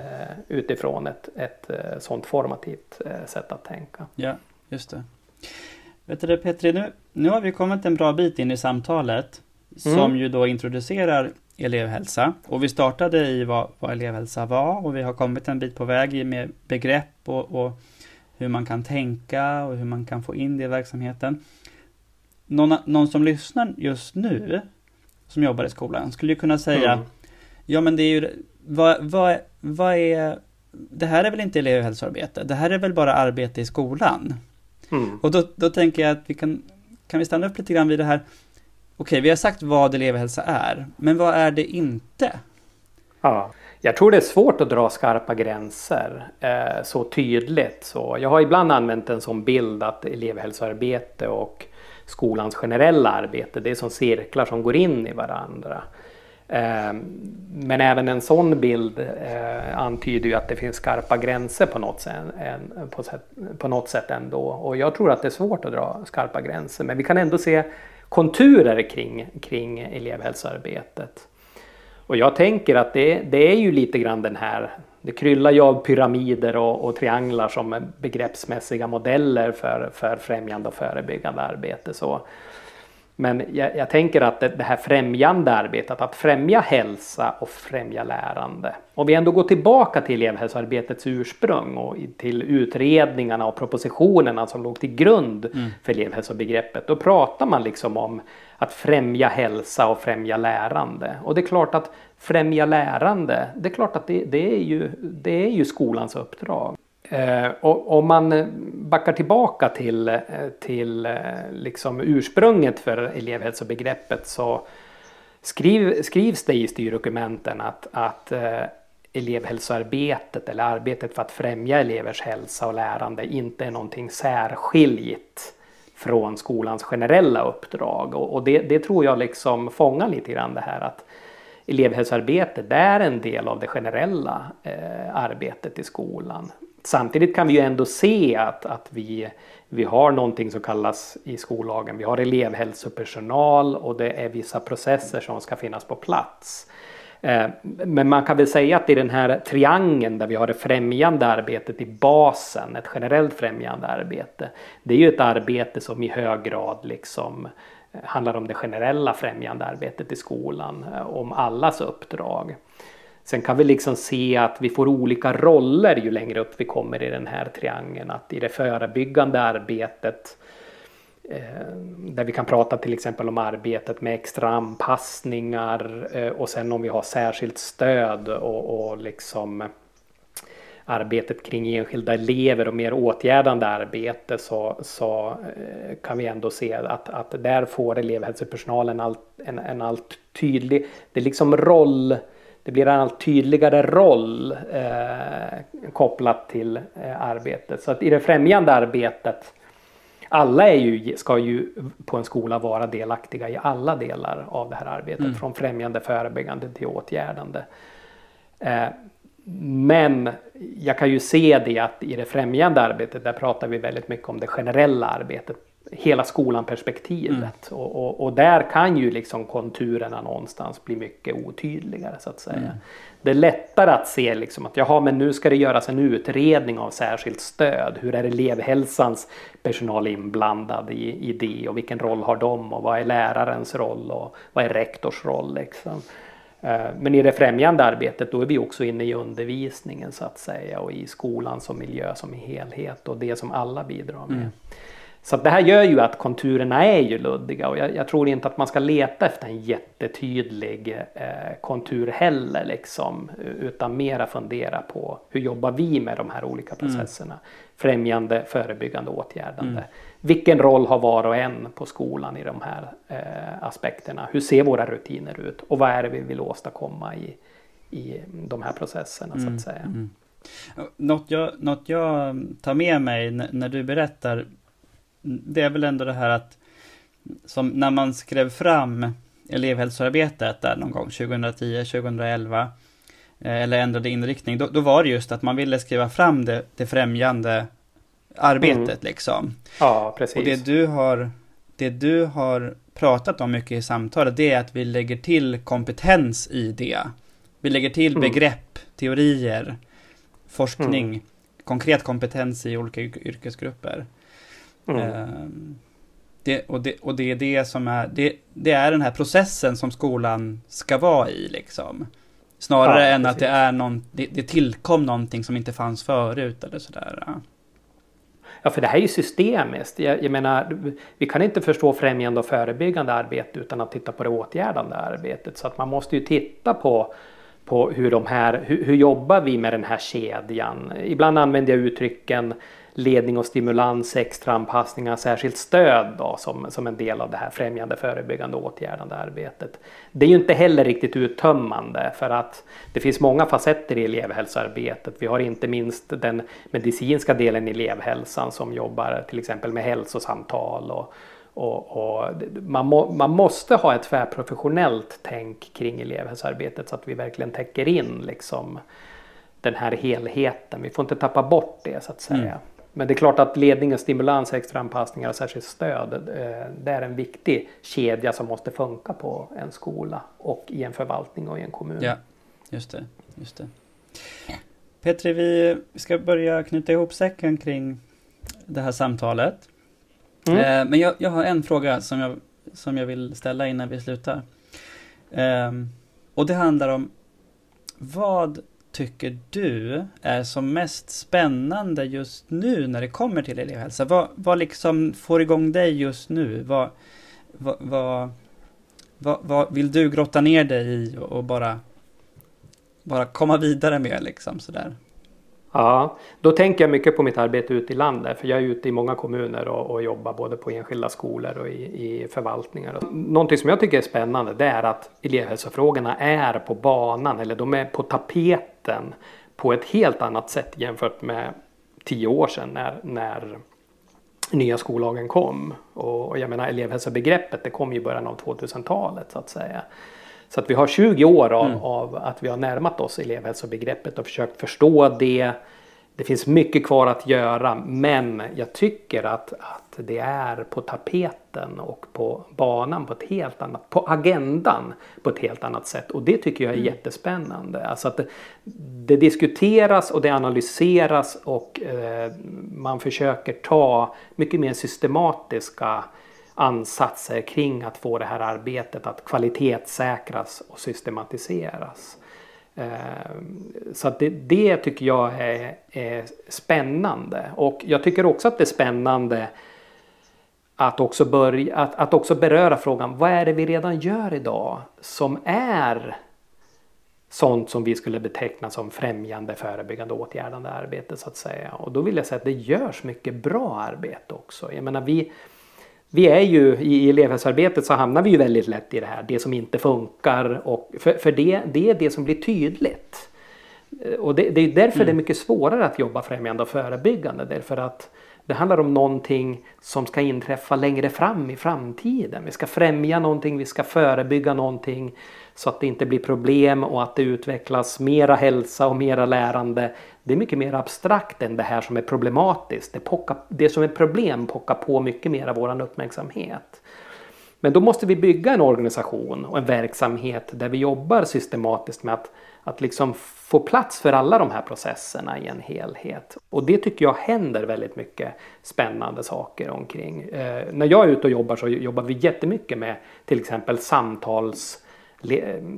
A: utifrån ett, ett sånt formativt sätt att tänka.
B: Ja, just det. Vet du Petri, nu, nu har vi kommit en bra bit in i samtalet mm. som ju då introducerar elevhälsa. Och vi startade i vad, vad elevhälsa var och vi har kommit en bit på väg med begrepp och, och, hur man kan tänka och hur man kan få in det i verksamheten. Någon, någon som lyssnar just nu, som jobbar i skolan, skulle ju kunna säga mm. Ja men det är ju, vad, vad, vad är, det här är väl inte elevhälsoarbete, det här är väl bara arbete i skolan. Mm. Och då, då tänker jag att vi kan, kan vi stanna upp lite grann vid det här, Okej, vi har sagt vad elevhälsa är, men vad är det inte?
A: Ja, jag tror det är svårt att dra skarpa gränser eh, så tydligt. Så jag har ibland använt en sån bild att elevhälsoarbete och skolans generella arbete, det är som cirklar som går in i varandra. Eh, men även en sån bild eh, antyder ju att det finns skarpa gränser på något, sätt, en, på, sätt, på något sätt ändå. Och jag tror att det är svårt att dra skarpa gränser. Men vi kan ändå se konturer kring, kring elevhälsoarbetet. Och jag tänker att det, det är ju lite grann den här, det kryllar ju av pyramider och, och trianglar som begreppsmässiga modeller för, för främjande och förebyggande arbete. Så men jag, jag, tänker att det, det, här främjande arbetet, att främja hälsa och främja lärande. Om vi ändå går tillbaka till elevhälsoarbetets ursprung och till utredningarna och propositionerna som låg till grund mm. för elevhälsobegreppet. Då pratar man liksom om att främja hälsa och främja lärande. Och det är klart att främja lärande, det är klart att det, det är, ju, det är ju skolans uppdrag. Eh, och om man eh, backar tillbaka till, eh, till eh, liksom ursprunget för elevhälsobegreppet så skriv, skrivs det i styrdokumenten att, att eh, elevhälsoarbetet eller arbetet för att främja elevers hälsa och lärande inte är någonting särskilt från skolans generella uppdrag. Och, och det, det, tror jag liksom fångar lite grann det här att elevhälsoarbetet är en del av det generella eh, arbetet i skolan. Samtidigt kan vi ju ändå se att, att vi, vi har någonting som kallas i skollagen, vi har elevhälsopersonal och det är vissa processer som ska finnas på plats. Eh, men man kan väl säga att i den här triangeln där vi har det främjande arbetet i basen, ett generellt främjande arbete. Det är ju ett arbete som i hög grad liksom eh, handlar om det generella främjande arbetet i skolan, eh, om allas uppdrag. Sen kan vi liksom se att vi får olika roller ju längre upp vi kommer i den här triangeln. Att i det förebyggande arbetet eh, där vi kan prata till exempel om arbetet med extra anpassningar eh, och sen om vi har särskilt stöd och, och liksom arbetet kring enskilda elever och mer åtgärdande arbete så, så eh, kan vi ändå se att, att där får elevhälsopersonalen allt, en, en allt tydlig, det är liksom roll det blir en allt tydligare roll eh, kopplat till eh, arbetet. Så att i det främjande arbetet, alla är ju, ska ju på en skola vara delaktiga i alla delar av det här arbetet. Mm. Från främjande, förebyggande till åtgärdande. Eh, men jag kan ju se det att i det främjande arbetet, där pratar vi väldigt mycket om det generella arbetet hela skolan-perspektivet. Och, och, och, där kan ju liksom konturerna någonstans bli mycket otydligare så att säga. Mm. Det är lättare att se liksom att jaha, men nu ska det göras en utredning av särskilt stöd. Hur är elevhälsans personal inblandad i, i det och vilken roll har de och vad är lärarens roll och vad är rektors roll liksom. Eh, men i det främjande arbetet då är vi också inne i undervisningen så att säga och i skolan som miljö som helhet och det som alla bidrar med. Mm. Så det här gör ju att konturerna är ju luddiga och jag, jag, tror inte att man ska leta efter en jättetydlig eh, kontur heller liksom. Utan mera fundera på hur jobbar vi med de här olika mm. processerna. Mm. Främjande, förebyggande, åtgärdande. Mm. Vilken roll har var och en på skolan i de här eh, aspekterna? Hur ser våra rutiner ut? Och vad är det vi vill åstadkomma i, i de här processerna så att mm. säga. Mm.
B: Något jag, något jag tar med mig när du berättar det är väl ändå det här att som när man skrev fram elevhälsoarbetet där någon gång 2010, 2011 eh, eller ändrade inriktning, då, då, var det just att man ville skriva fram det, det främjande arbetet mm. liksom.
A: Ja, precis.
B: Och det du har, det du har pratat om mycket i samtalet, det är att vi lägger till kompetens i det. Vi lägger till mm. begrepp, teorier, forskning, mm. konkret kompetens i olika yrkesgrupper. Mm. Ehm, det, och, det, och det är det som är, det, det, är den här processen som skolan ska vara i liksom. Snarare ja, än precis. att det är någon, det, det tillkom någonting som inte fanns förut eller sådär. Ja.
A: Ja, för det här är ju systemiskt. Jag, jag, menar, vi kan inte förstå främjande och förebyggande arbete utan att titta på det åtgärdande arbetet. Så att man måste ju titta på, på hur de här, hur, hur jobbar vi med den här kedjan? Ibland använder jag uttrycken ledning och stimulans, extra anpassningar, särskilt stöd då, som, som en del av det här främjande, förebyggande, åtgärdande arbetet. Det är ju inte heller riktigt uttömmande för att det finns många facetter i elevhälsoarbetet. Vi har inte minst den medicinska delen i elevhälsan som jobbar till exempel med hälsosamtal och, och, och man, må, man, måste ha ett tvärprofessionellt tänk kring elevhälsoarbetet så att vi verkligen täcker in liksom den här helheten. Vi får inte tappa bort det så att säga. Mm. Men det är klart att ledning och stimulans, extra anpassningar och särskilt stöd, eh, det är en viktig kedja som måste funka på en skola och i en förvaltning och i en kommun.
B: Ja, just det. Just det. Petri, vi ska börja knyta ihop säcken kring det här samtalet. Mm. Eh, men jag, jag, har en fråga som jag, som jag vill ställa innan vi slutar. Ehm, och det handlar om vad tycker du är som mest spännande just nu när det kommer till elevhälsa? Vad, vad liksom får igång dig just nu? Vad, vad, vad, vad, vad vill du grotta ner dig i och bara, bara komma vidare med liksom sådär?
A: Ja, då tänker jag mycket på mitt arbete ute i landet för jag är ute i många kommuner och, och jobbar både på enskilda skolor och i, i förvaltningar. Någonting som jag tycker är spännande det är att elevhälsofrågorna är på banan eller de är på tapeten på ett helt annat sätt jämfört med tio år sedan när, när nya skollagen kom. Och, och jag menar elevhälsobegreppet det kom ju i början av 2000-talet så att säga. Så att vi har 20 år av, mm. av att vi har närmat oss elevhälsobegreppet och försökt förstå det. Det finns mycket kvar att göra men jag tycker att, att det är på tapeten och på banan på ett helt annat, på agendan på ett helt annat sätt och det tycker jag är mm. jättespännande. Alltså att det, det, diskuteras och det analyseras och eh, man försöker ta mycket mer systematiska ansatser kring att få det här arbetet att kvalitetssäkras och systematiseras. Eh, så att det, det tycker jag är, är, spännande och jag tycker också att det är spännande att också, börja, att, att också beröra frågan vad är det vi redan gör idag som är sånt som vi skulle beteckna som främjande, förebyggande, åtgärdande arbete så att säga. Och då vill jag säga att det görs mycket bra arbete också. Jag menar vi, vi är ju i elevhälsoarbetet så hamnar vi ju väldigt lätt i det här, det som inte funkar och för, för det, det är det som blir tydligt. Och det, det är därför
B: Mm.
A: det är mycket svårare att jobba främjande och förebyggande. Därför att det handlar om någonting som ska inträffa längre fram i framtiden. Vi ska främja någonting, vi ska förebygga någonting så att det inte blir problem och att det utvecklas mera hälsa och mera lärande. Det är mycket mer abstrakt än det här som är problematiskt. Det, pockar, det som är problem pockar på mycket mer av vår uppmärksamhet. Men då måste vi bygga en organisation och en verksamhet där vi jobbar systematiskt med att, att liksom få plats för alla de här processerna i en helhet. Och det tycker jag händer väldigt mycket spännande saker omkring. Eh, när jag är ute och jobbar så jobbar vi jättemycket med till exempel samtals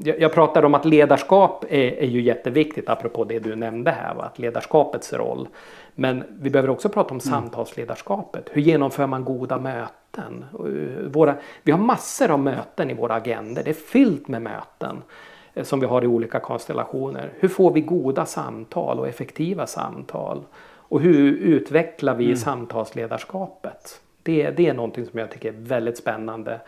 A: jag pratar om att ledarskap är, är ju jätteviktigt apropå det du nämnde här, va? att ledarskapets roll. Men vi behöver också prata om samtalsledarskapet. Hur genomför man goda möten? Eh, Våra, vi har massor av möten i våra agender. Det är fyllt med möten eh, som vi har i olika konstellationer. Hur får vi goda samtal och effektiva samtal? Och hur utvecklar vi samtalsledarskapet? Det, det är någonting som jag tycker är väldigt spännande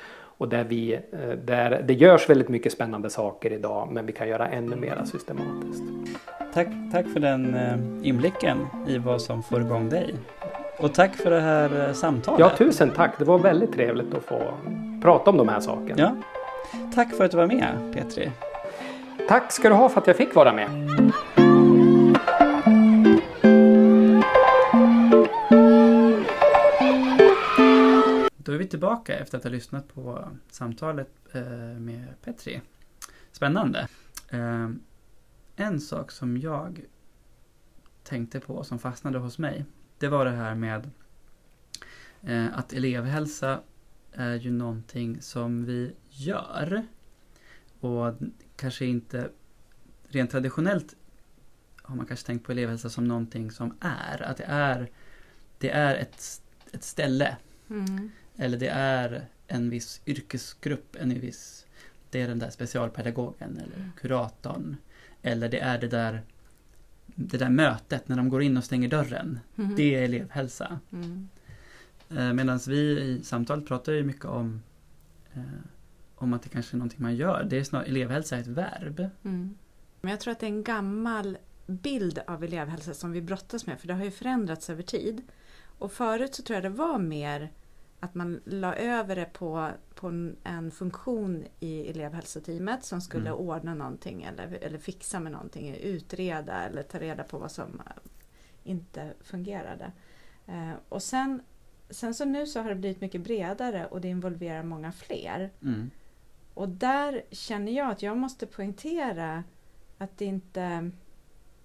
A: och där, vi, eh, där det görs väldigt mycket spännande saker idag men vi kan göra ännu mera systematiskt.
B: Tack, tack för den eh, inblicken i vad som får igång dig. Och tack för det här eh, samtalet.
A: Ja, tusen tack! Det var väldigt trevligt att få prata om de här sakerna.
B: Ja. Tack för att du var med Petri.
A: Tack ska du ha för att jag fick vara med.
B: Då är vi tillbaka efter att ha lyssnat på samtalet eh, med Petri. Spännande. Eh, en sak som jag tänkte på som fastnade hos mig, det var det här med eh, att elevhälsa är ju någonting som vi gör. Och kanske inte rent traditionellt har man kanske tänkt på elevhälsa som någonting som är. Att det är, det är ett, ett ställe
C: Mm
B: eller det är en viss yrkesgrupp, en viss, det är den där specialpedagogen eller kuratorn. Eller det är det där, det där mötet när de går in och stänger dörren.
C: Mhm.
B: Det är elevhälsa.
C: Mm.
B: Medan vi i samtalet pratar ju mycket om, eh, om att det kanske är någonting man gör. Det är snarare, elevhälsa är ett verb.
C: Mm. Men jag tror att det är en gammal bild av elevhälsa som vi brottas med för det har ju förändrats över tid. Och förut så tror jag det var mer att man la över det på, på en, en funktion i elevhälsoteamet som skulle
B: Mm.
C: ordna någonting eller, eller fixa med någonting, utreda eller ta reda på vad som inte fungerade. Eh, och sen, sen så nu så har det blivit mycket bredare och det involverar många fler.
B: Mm.
C: Och där känner jag att jag måste poängtera att det inte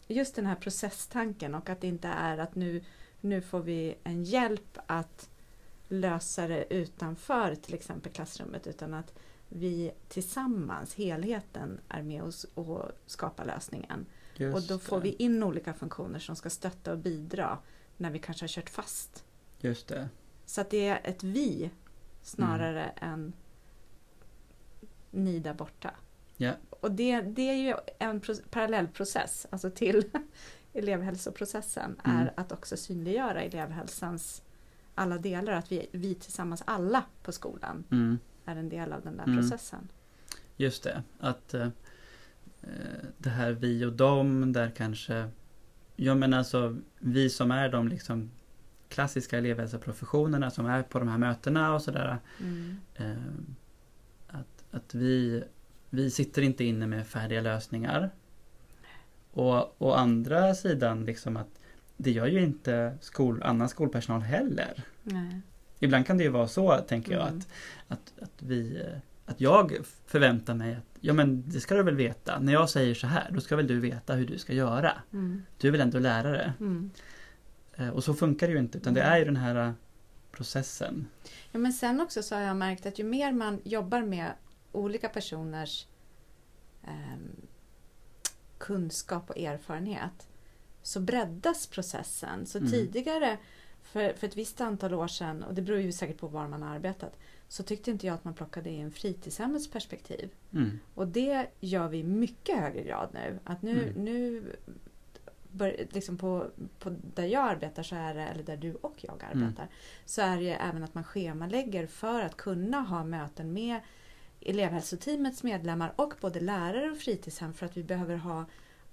C: just den här processtanken och att det inte är att nu, nu får vi en hjälp att lösa det utanför till exempel klassrummet utan att vi tillsammans, helheten, är med oss och skapar lösningen.
B: Just
C: och då får
B: det.
C: vi in olika funktioner som ska stötta och bidra när vi kanske har kört fast.
B: Just det.
C: Så att det är ett vi snarare än ni där borta.
B: Ja.
C: Och det, det är ju en pro- parallellprocess, alltså till <laughs> elevhälsoprocessen,
B: Mm.
C: är att också synliggöra elevhälsans alla delar, att vi, vi tillsammans alla på skolan
B: Mm.
C: är en del av den där
B: Mm.
C: processen.
B: Just det, att eh, det här vi och dem där kanske Ja men alltså vi som är de liksom klassiska elevhälsoprofessionerna som är på de här mötena och sådär
C: Mm.
B: eh, att, att vi, vi sitter inte inne med färdiga lösningar. Och å andra sidan liksom att det gör ju inte skol, annan skolpersonal heller.
C: Nej.
B: Ibland kan det ju vara så, tänker jag,
C: Mm.
B: att, att, att, vi, eh, att jag förväntar mig att ja men det ska du väl veta. När jag säger så här, då ska väl du veta hur du ska göra.
C: Mm.
B: Du är väl ändå lärare.
C: Mm.
B: Eh, Och så funkar det ju inte, utan det är ju den här eh, processen.
C: Ja, men sen också så har jag märkt att ju mer man jobbar med olika personers ehm, kunskap och erfarenhet så breddas processen. Så
B: Mm.
C: tidigare, för, för ett visst antal år sedan, och det beror ju säkert på var man har arbetat, så tyckte inte jag att man plockade in fritidshemmets perspektiv.
B: Mm.
C: Och det gör vi i mycket högre grad nu. Att nu,
B: Mm.
C: nu bör, liksom på, på där jag arbetar, så är det, eller där du och jag arbetar, så är det även att man schemalägger för att kunna ha möten med elevhälsoteamets medlemmar och både lärare och fritidshem för att vi behöver ha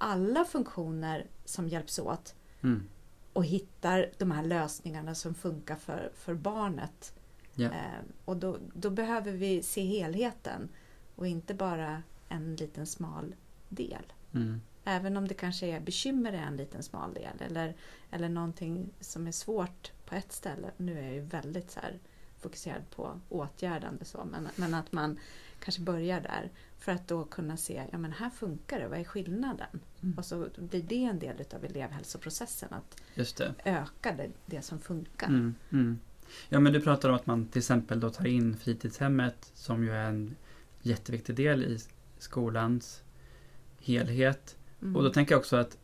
C: alla funktioner som hjälps åt
B: Mm.
C: och hittar de här lösningarna som funkar för, för barnet.
B: Ja.
C: Eh, och då, då behöver vi se helheten och inte bara en liten smal del.
B: Mm.
C: Även om det kanske är bekymmer i en liten smal del eller, eller någonting som är svårt på ett ställe. Nu är jag ju väldigt så här fokuserad på åtgärdande så, men, men att man kanske börjar där för att då kunna se, ja men här funkar det, vad är skillnaden?
B: Mm.
C: Och så blir det en del utav elevhälsoprocessen, att
B: Just det.
C: öka det, det som funkar.
B: Mm. Mm. Ja, men du pratar om att man till exempel då tar in fritidshemmet som ju är en jätteviktig del i skolans helhet.
C: Mm.
B: Och då tänker jag också att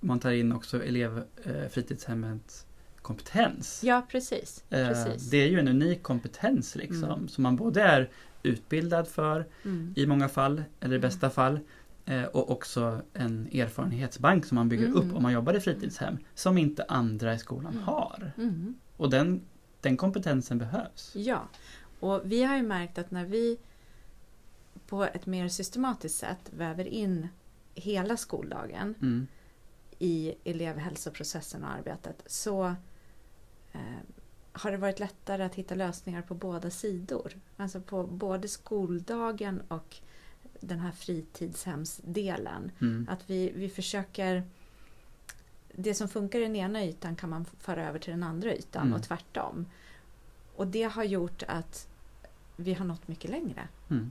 B: man tar in också elev, eh, fritidshemmets kompetens.
C: Ja, precis.
B: Eh,
C: precis.
B: Det är ju en unik kompetens liksom,
C: Mm.
B: som man både är utbildad för
C: Mm.
B: i många fall, eller i
C: Mm.
B: bästa fall, eh, och också en erfarenhetsbank som man bygger
C: Mm.
B: upp om man jobbar i fritidshem, som inte andra i skolan
C: Mm.
B: har.
C: Mm.
B: Och den, den kompetensen behövs.
C: Ja, och vi har ju märkt att när vi på ett mer systematiskt sätt väver in hela skoldagen
B: Mm.
C: i elevhälsoprocessen och arbetet så eh, har det varit lättare att hitta lösningar på båda sidor. Alltså på både skoldagen och den här fritidshemsdelen.
B: Mm.
C: Att vi, vi försöker det som funkar i den ena ytan kan man föra över till den andra ytan
B: Mm.
C: och tvärtom. Och det har gjort att vi har nått mycket längre.
B: Mm.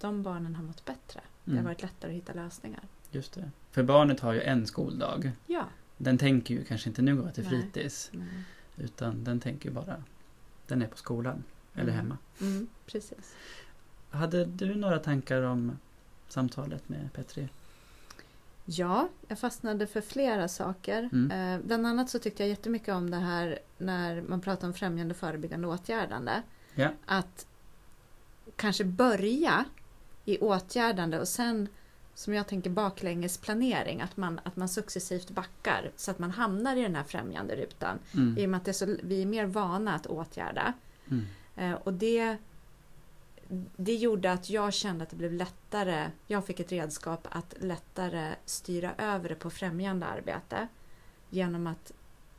C: De barnen har mått bättre. Det har
B: Mm.
C: varit lättare att hitta lösningar.
B: Just det. För barnet har ju en skoldag.
C: Ja.
B: Den tänker ju kanske inte nu går till
C: Nej.
B: fritids.
C: Mm.
B: Utan den tänker bara, den är på skolan. Eller
C: Mm.
B: hemma.
C: Mm, precis.
B: Hade du några tankar om samtalet med Petri?
C: Ja, jag fastnade för flera saker.
B: Mm.
C: Eh, bland annat så tyckte jag jättemycket om det här när man pratar om främjande förebyggande åtgärdande.
B: Ja.
C: Att kanske börja i åtgärdande och sen som jag tänker baklänges planering, att man, att man successivt backar så att man hamnar i den här främjande rutan. I
B: Mm.
C: och med att det är så, vi är mer vana att åtgärda.
B: Mm.
C: Eh, och det, det gjorde att jag kände att det blev lättare, jag fick ett redskap att lättare styra över det på främjande arbete. Genom att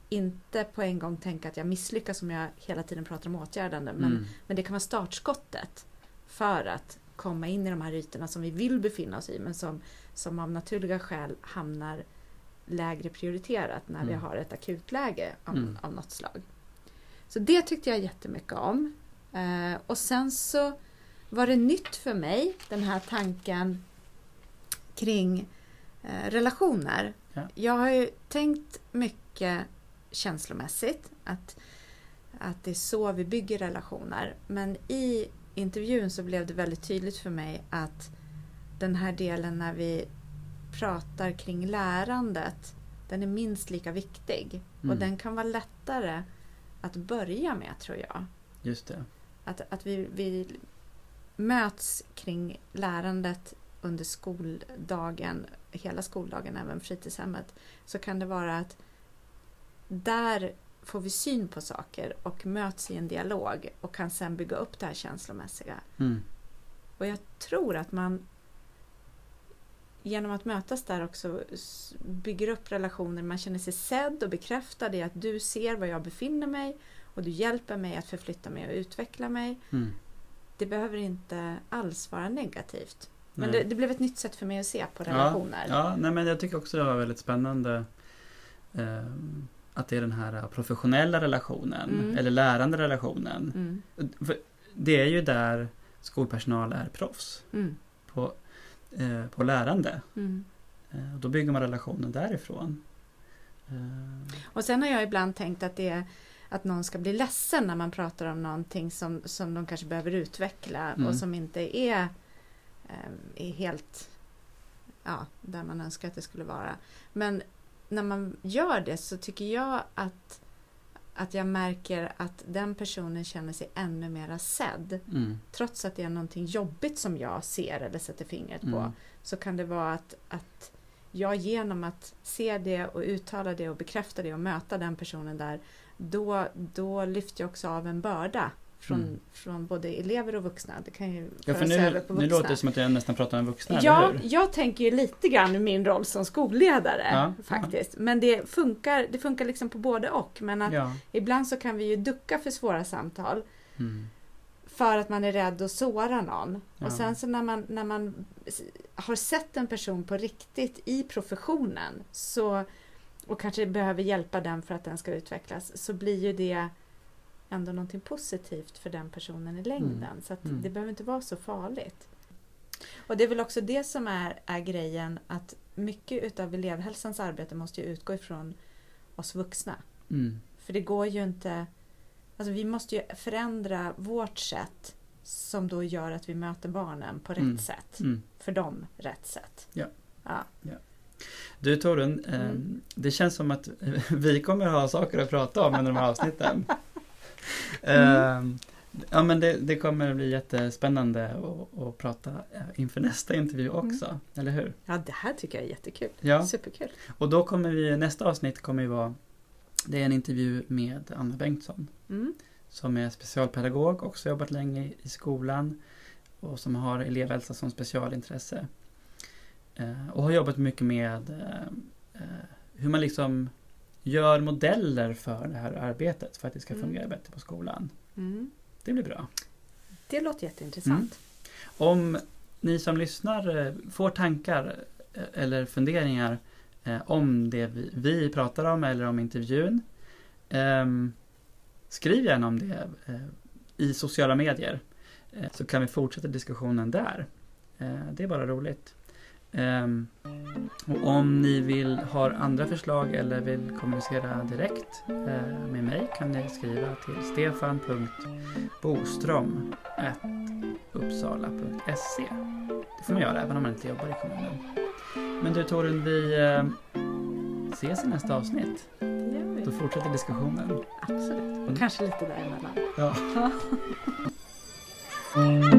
C: inte på en gång tänka att jag misslyckas om jag hela tiden pratar om åtgärdande. Men,
B: Mm.
C: men det kan vara startskottet för att komma in i de här ytorna som vi vill befinna oss i men som, som av naturliga skäl hamnar lägre prioriterat när vi
B: Mm.
C: har ett akutläge av,
B: Mm.
C: av något slag. Så det tyckte jag jättemycket om. Eh, och sen så var det nytt för mig, den här tanken kring eh, relationer.
B: Ja.
C: Jag har ju tänkt mycket känslomässigt, att, att det är så vi bygger relationer. Men i intervjun så blev det väldigt tydligt för mig att den här delen när vi pratar kring lärandet, den är minst lika viktig.
B: Mm.
C: Och den kan vara lättare att börja med tror jag.
B: Just det.
C: Att, att vi, vi möts kring lärandet under skoldagen, hela skoldagen, även fritidshemmet, så kan det vara att där får vi syn på saker och möts i en dialog och kan sen bygga upp det här känslomässiga.
B: Mm.
C: Och jag tror att man genom att mötas där också bygger upp relationer. Man känner sig sedd och bekräftad i att du ser var jag befinner mig och du hjälper mig att förflytta mig och utveckla mig.
B: Mm.
C: Det behöver inte alls vara negativt. Men det, det blev ett nytt sätt för mig att se på relationer.
B: Ja, ja nej, men jag tycker också det var väldigt spännande ehm, att det är den här professionella relationen,
C: Mm.
B: eller lärande relationen.
C: Mm,
B: det är ju där skolpersonal är proffs
C: mm,
B: på, eh, på lärande.
C: mm.
B: Eh, och då bygger man relationen därifrån. Eh,
C: Och sen har jag ibland tänkt att det är att någon ska bli ledsen när man pratar om någonting som, som de kanske behöver utveckla
B: Mm.
C: och som inte är, är helt ja, där man önskar att det skulle vara. Men när man gör det så tycker jag att, att jag märker att den personen känner sig ännu mera sedd.
B: mm,
C: Trots att det är någonting jobbigt som jag ser eller sätter fingret på
B: mm,
C: så kan det vara att, att jag genom att se det och uttala det och bekräfta det och möta den personen där, då, då lyfter jag också av en börda från,
B: Mm.
C: från både elever och vuxna. Det kan ju
B: Ja, för
C: föras över
B: nu,
C: på
B: nu
C: vuxna.
B: låter det som att jag nästan pratar om vuxna,
C: Ja, jag tänker ju lite grann i min roll som skolledare
B: Ja,
C: faktiskt. Men det funkar, det funkar liksom på både och. Men att
B: Ja.
C: ibland så kan vi ju ducka för svåra samtal
B: Mm.
C: för att man är rädd att såra någon.
B: Ja.
C: Och sen så när man, när man har sett en person på riktigt i professionen så, och kanske behöver hjälpa den för att den ska utvecklas så blir ju det ändå någonting positivt för den personen i längden. Så att
B: Mm.
C: det behöver inte vara så farligt. Och det är väl också det som är, är grejen att mycket utav elevhälsans arbete måste ju utgå ifrån oss vuxna.
B: Mm.
C: För det går ju inte... Alltså vi måste ju förändra vårt sätt som då gör att vi möter barnen på rätt
B: Mm.
C: sätt.
B: Mm.
C: För dem rätt sätt.
B: Ja.
C: ja.
B: Du Torun,
C: Mm.
B: det känns som att <laughs> vi kommer ha saker att prata om under de här avsnitten. <laughs>
C: Mm.
B: Eh, ja men det, det kommer bli jättespännande att, prata eh, inför nästa intervju också, eller hur?
C: Ja, det här tycker jag är jättekul.
B: Ja,
C: Superkul.
B: och då kommer vi, nästa avsnitt kommer ju vara, det är en intervju med Anna Bengtsson
C: Mm.
B: som är specialpedagog, också jobbat länge i skolan och som har elevhälsa som specialintresse. Eh, och har jobbat mycket med eh, eh, hur man liksom gör modeller för det här arbetet för att det ska
C: Mm.
B: fungera bättre på skolan.
C: Mm.
B: Det blir bra.
C: Det låter jätteintressant.
B: Om ni som lyssnar eh, får tankar eh, eller funderingar eh, om det vi, vi pratar om eller om intervjun. ehm, skriv gärna om det i sociala medier. så kan vi fortsätta diskussionen där. Det är bara roligt. Ehm, och om ni vill ha andra förslag eller vill kommunicera direkt eh, med mig kan ni skriva till stefan.boström uppsala.se Det får man göra även om man inte jobbar i kommunen. Men du Torun, vi eh, ses i nästa avsnitt. Då fortsätter diskussionen.
C: Absolut. Och kanske lite däremellan. Ja. <laughs>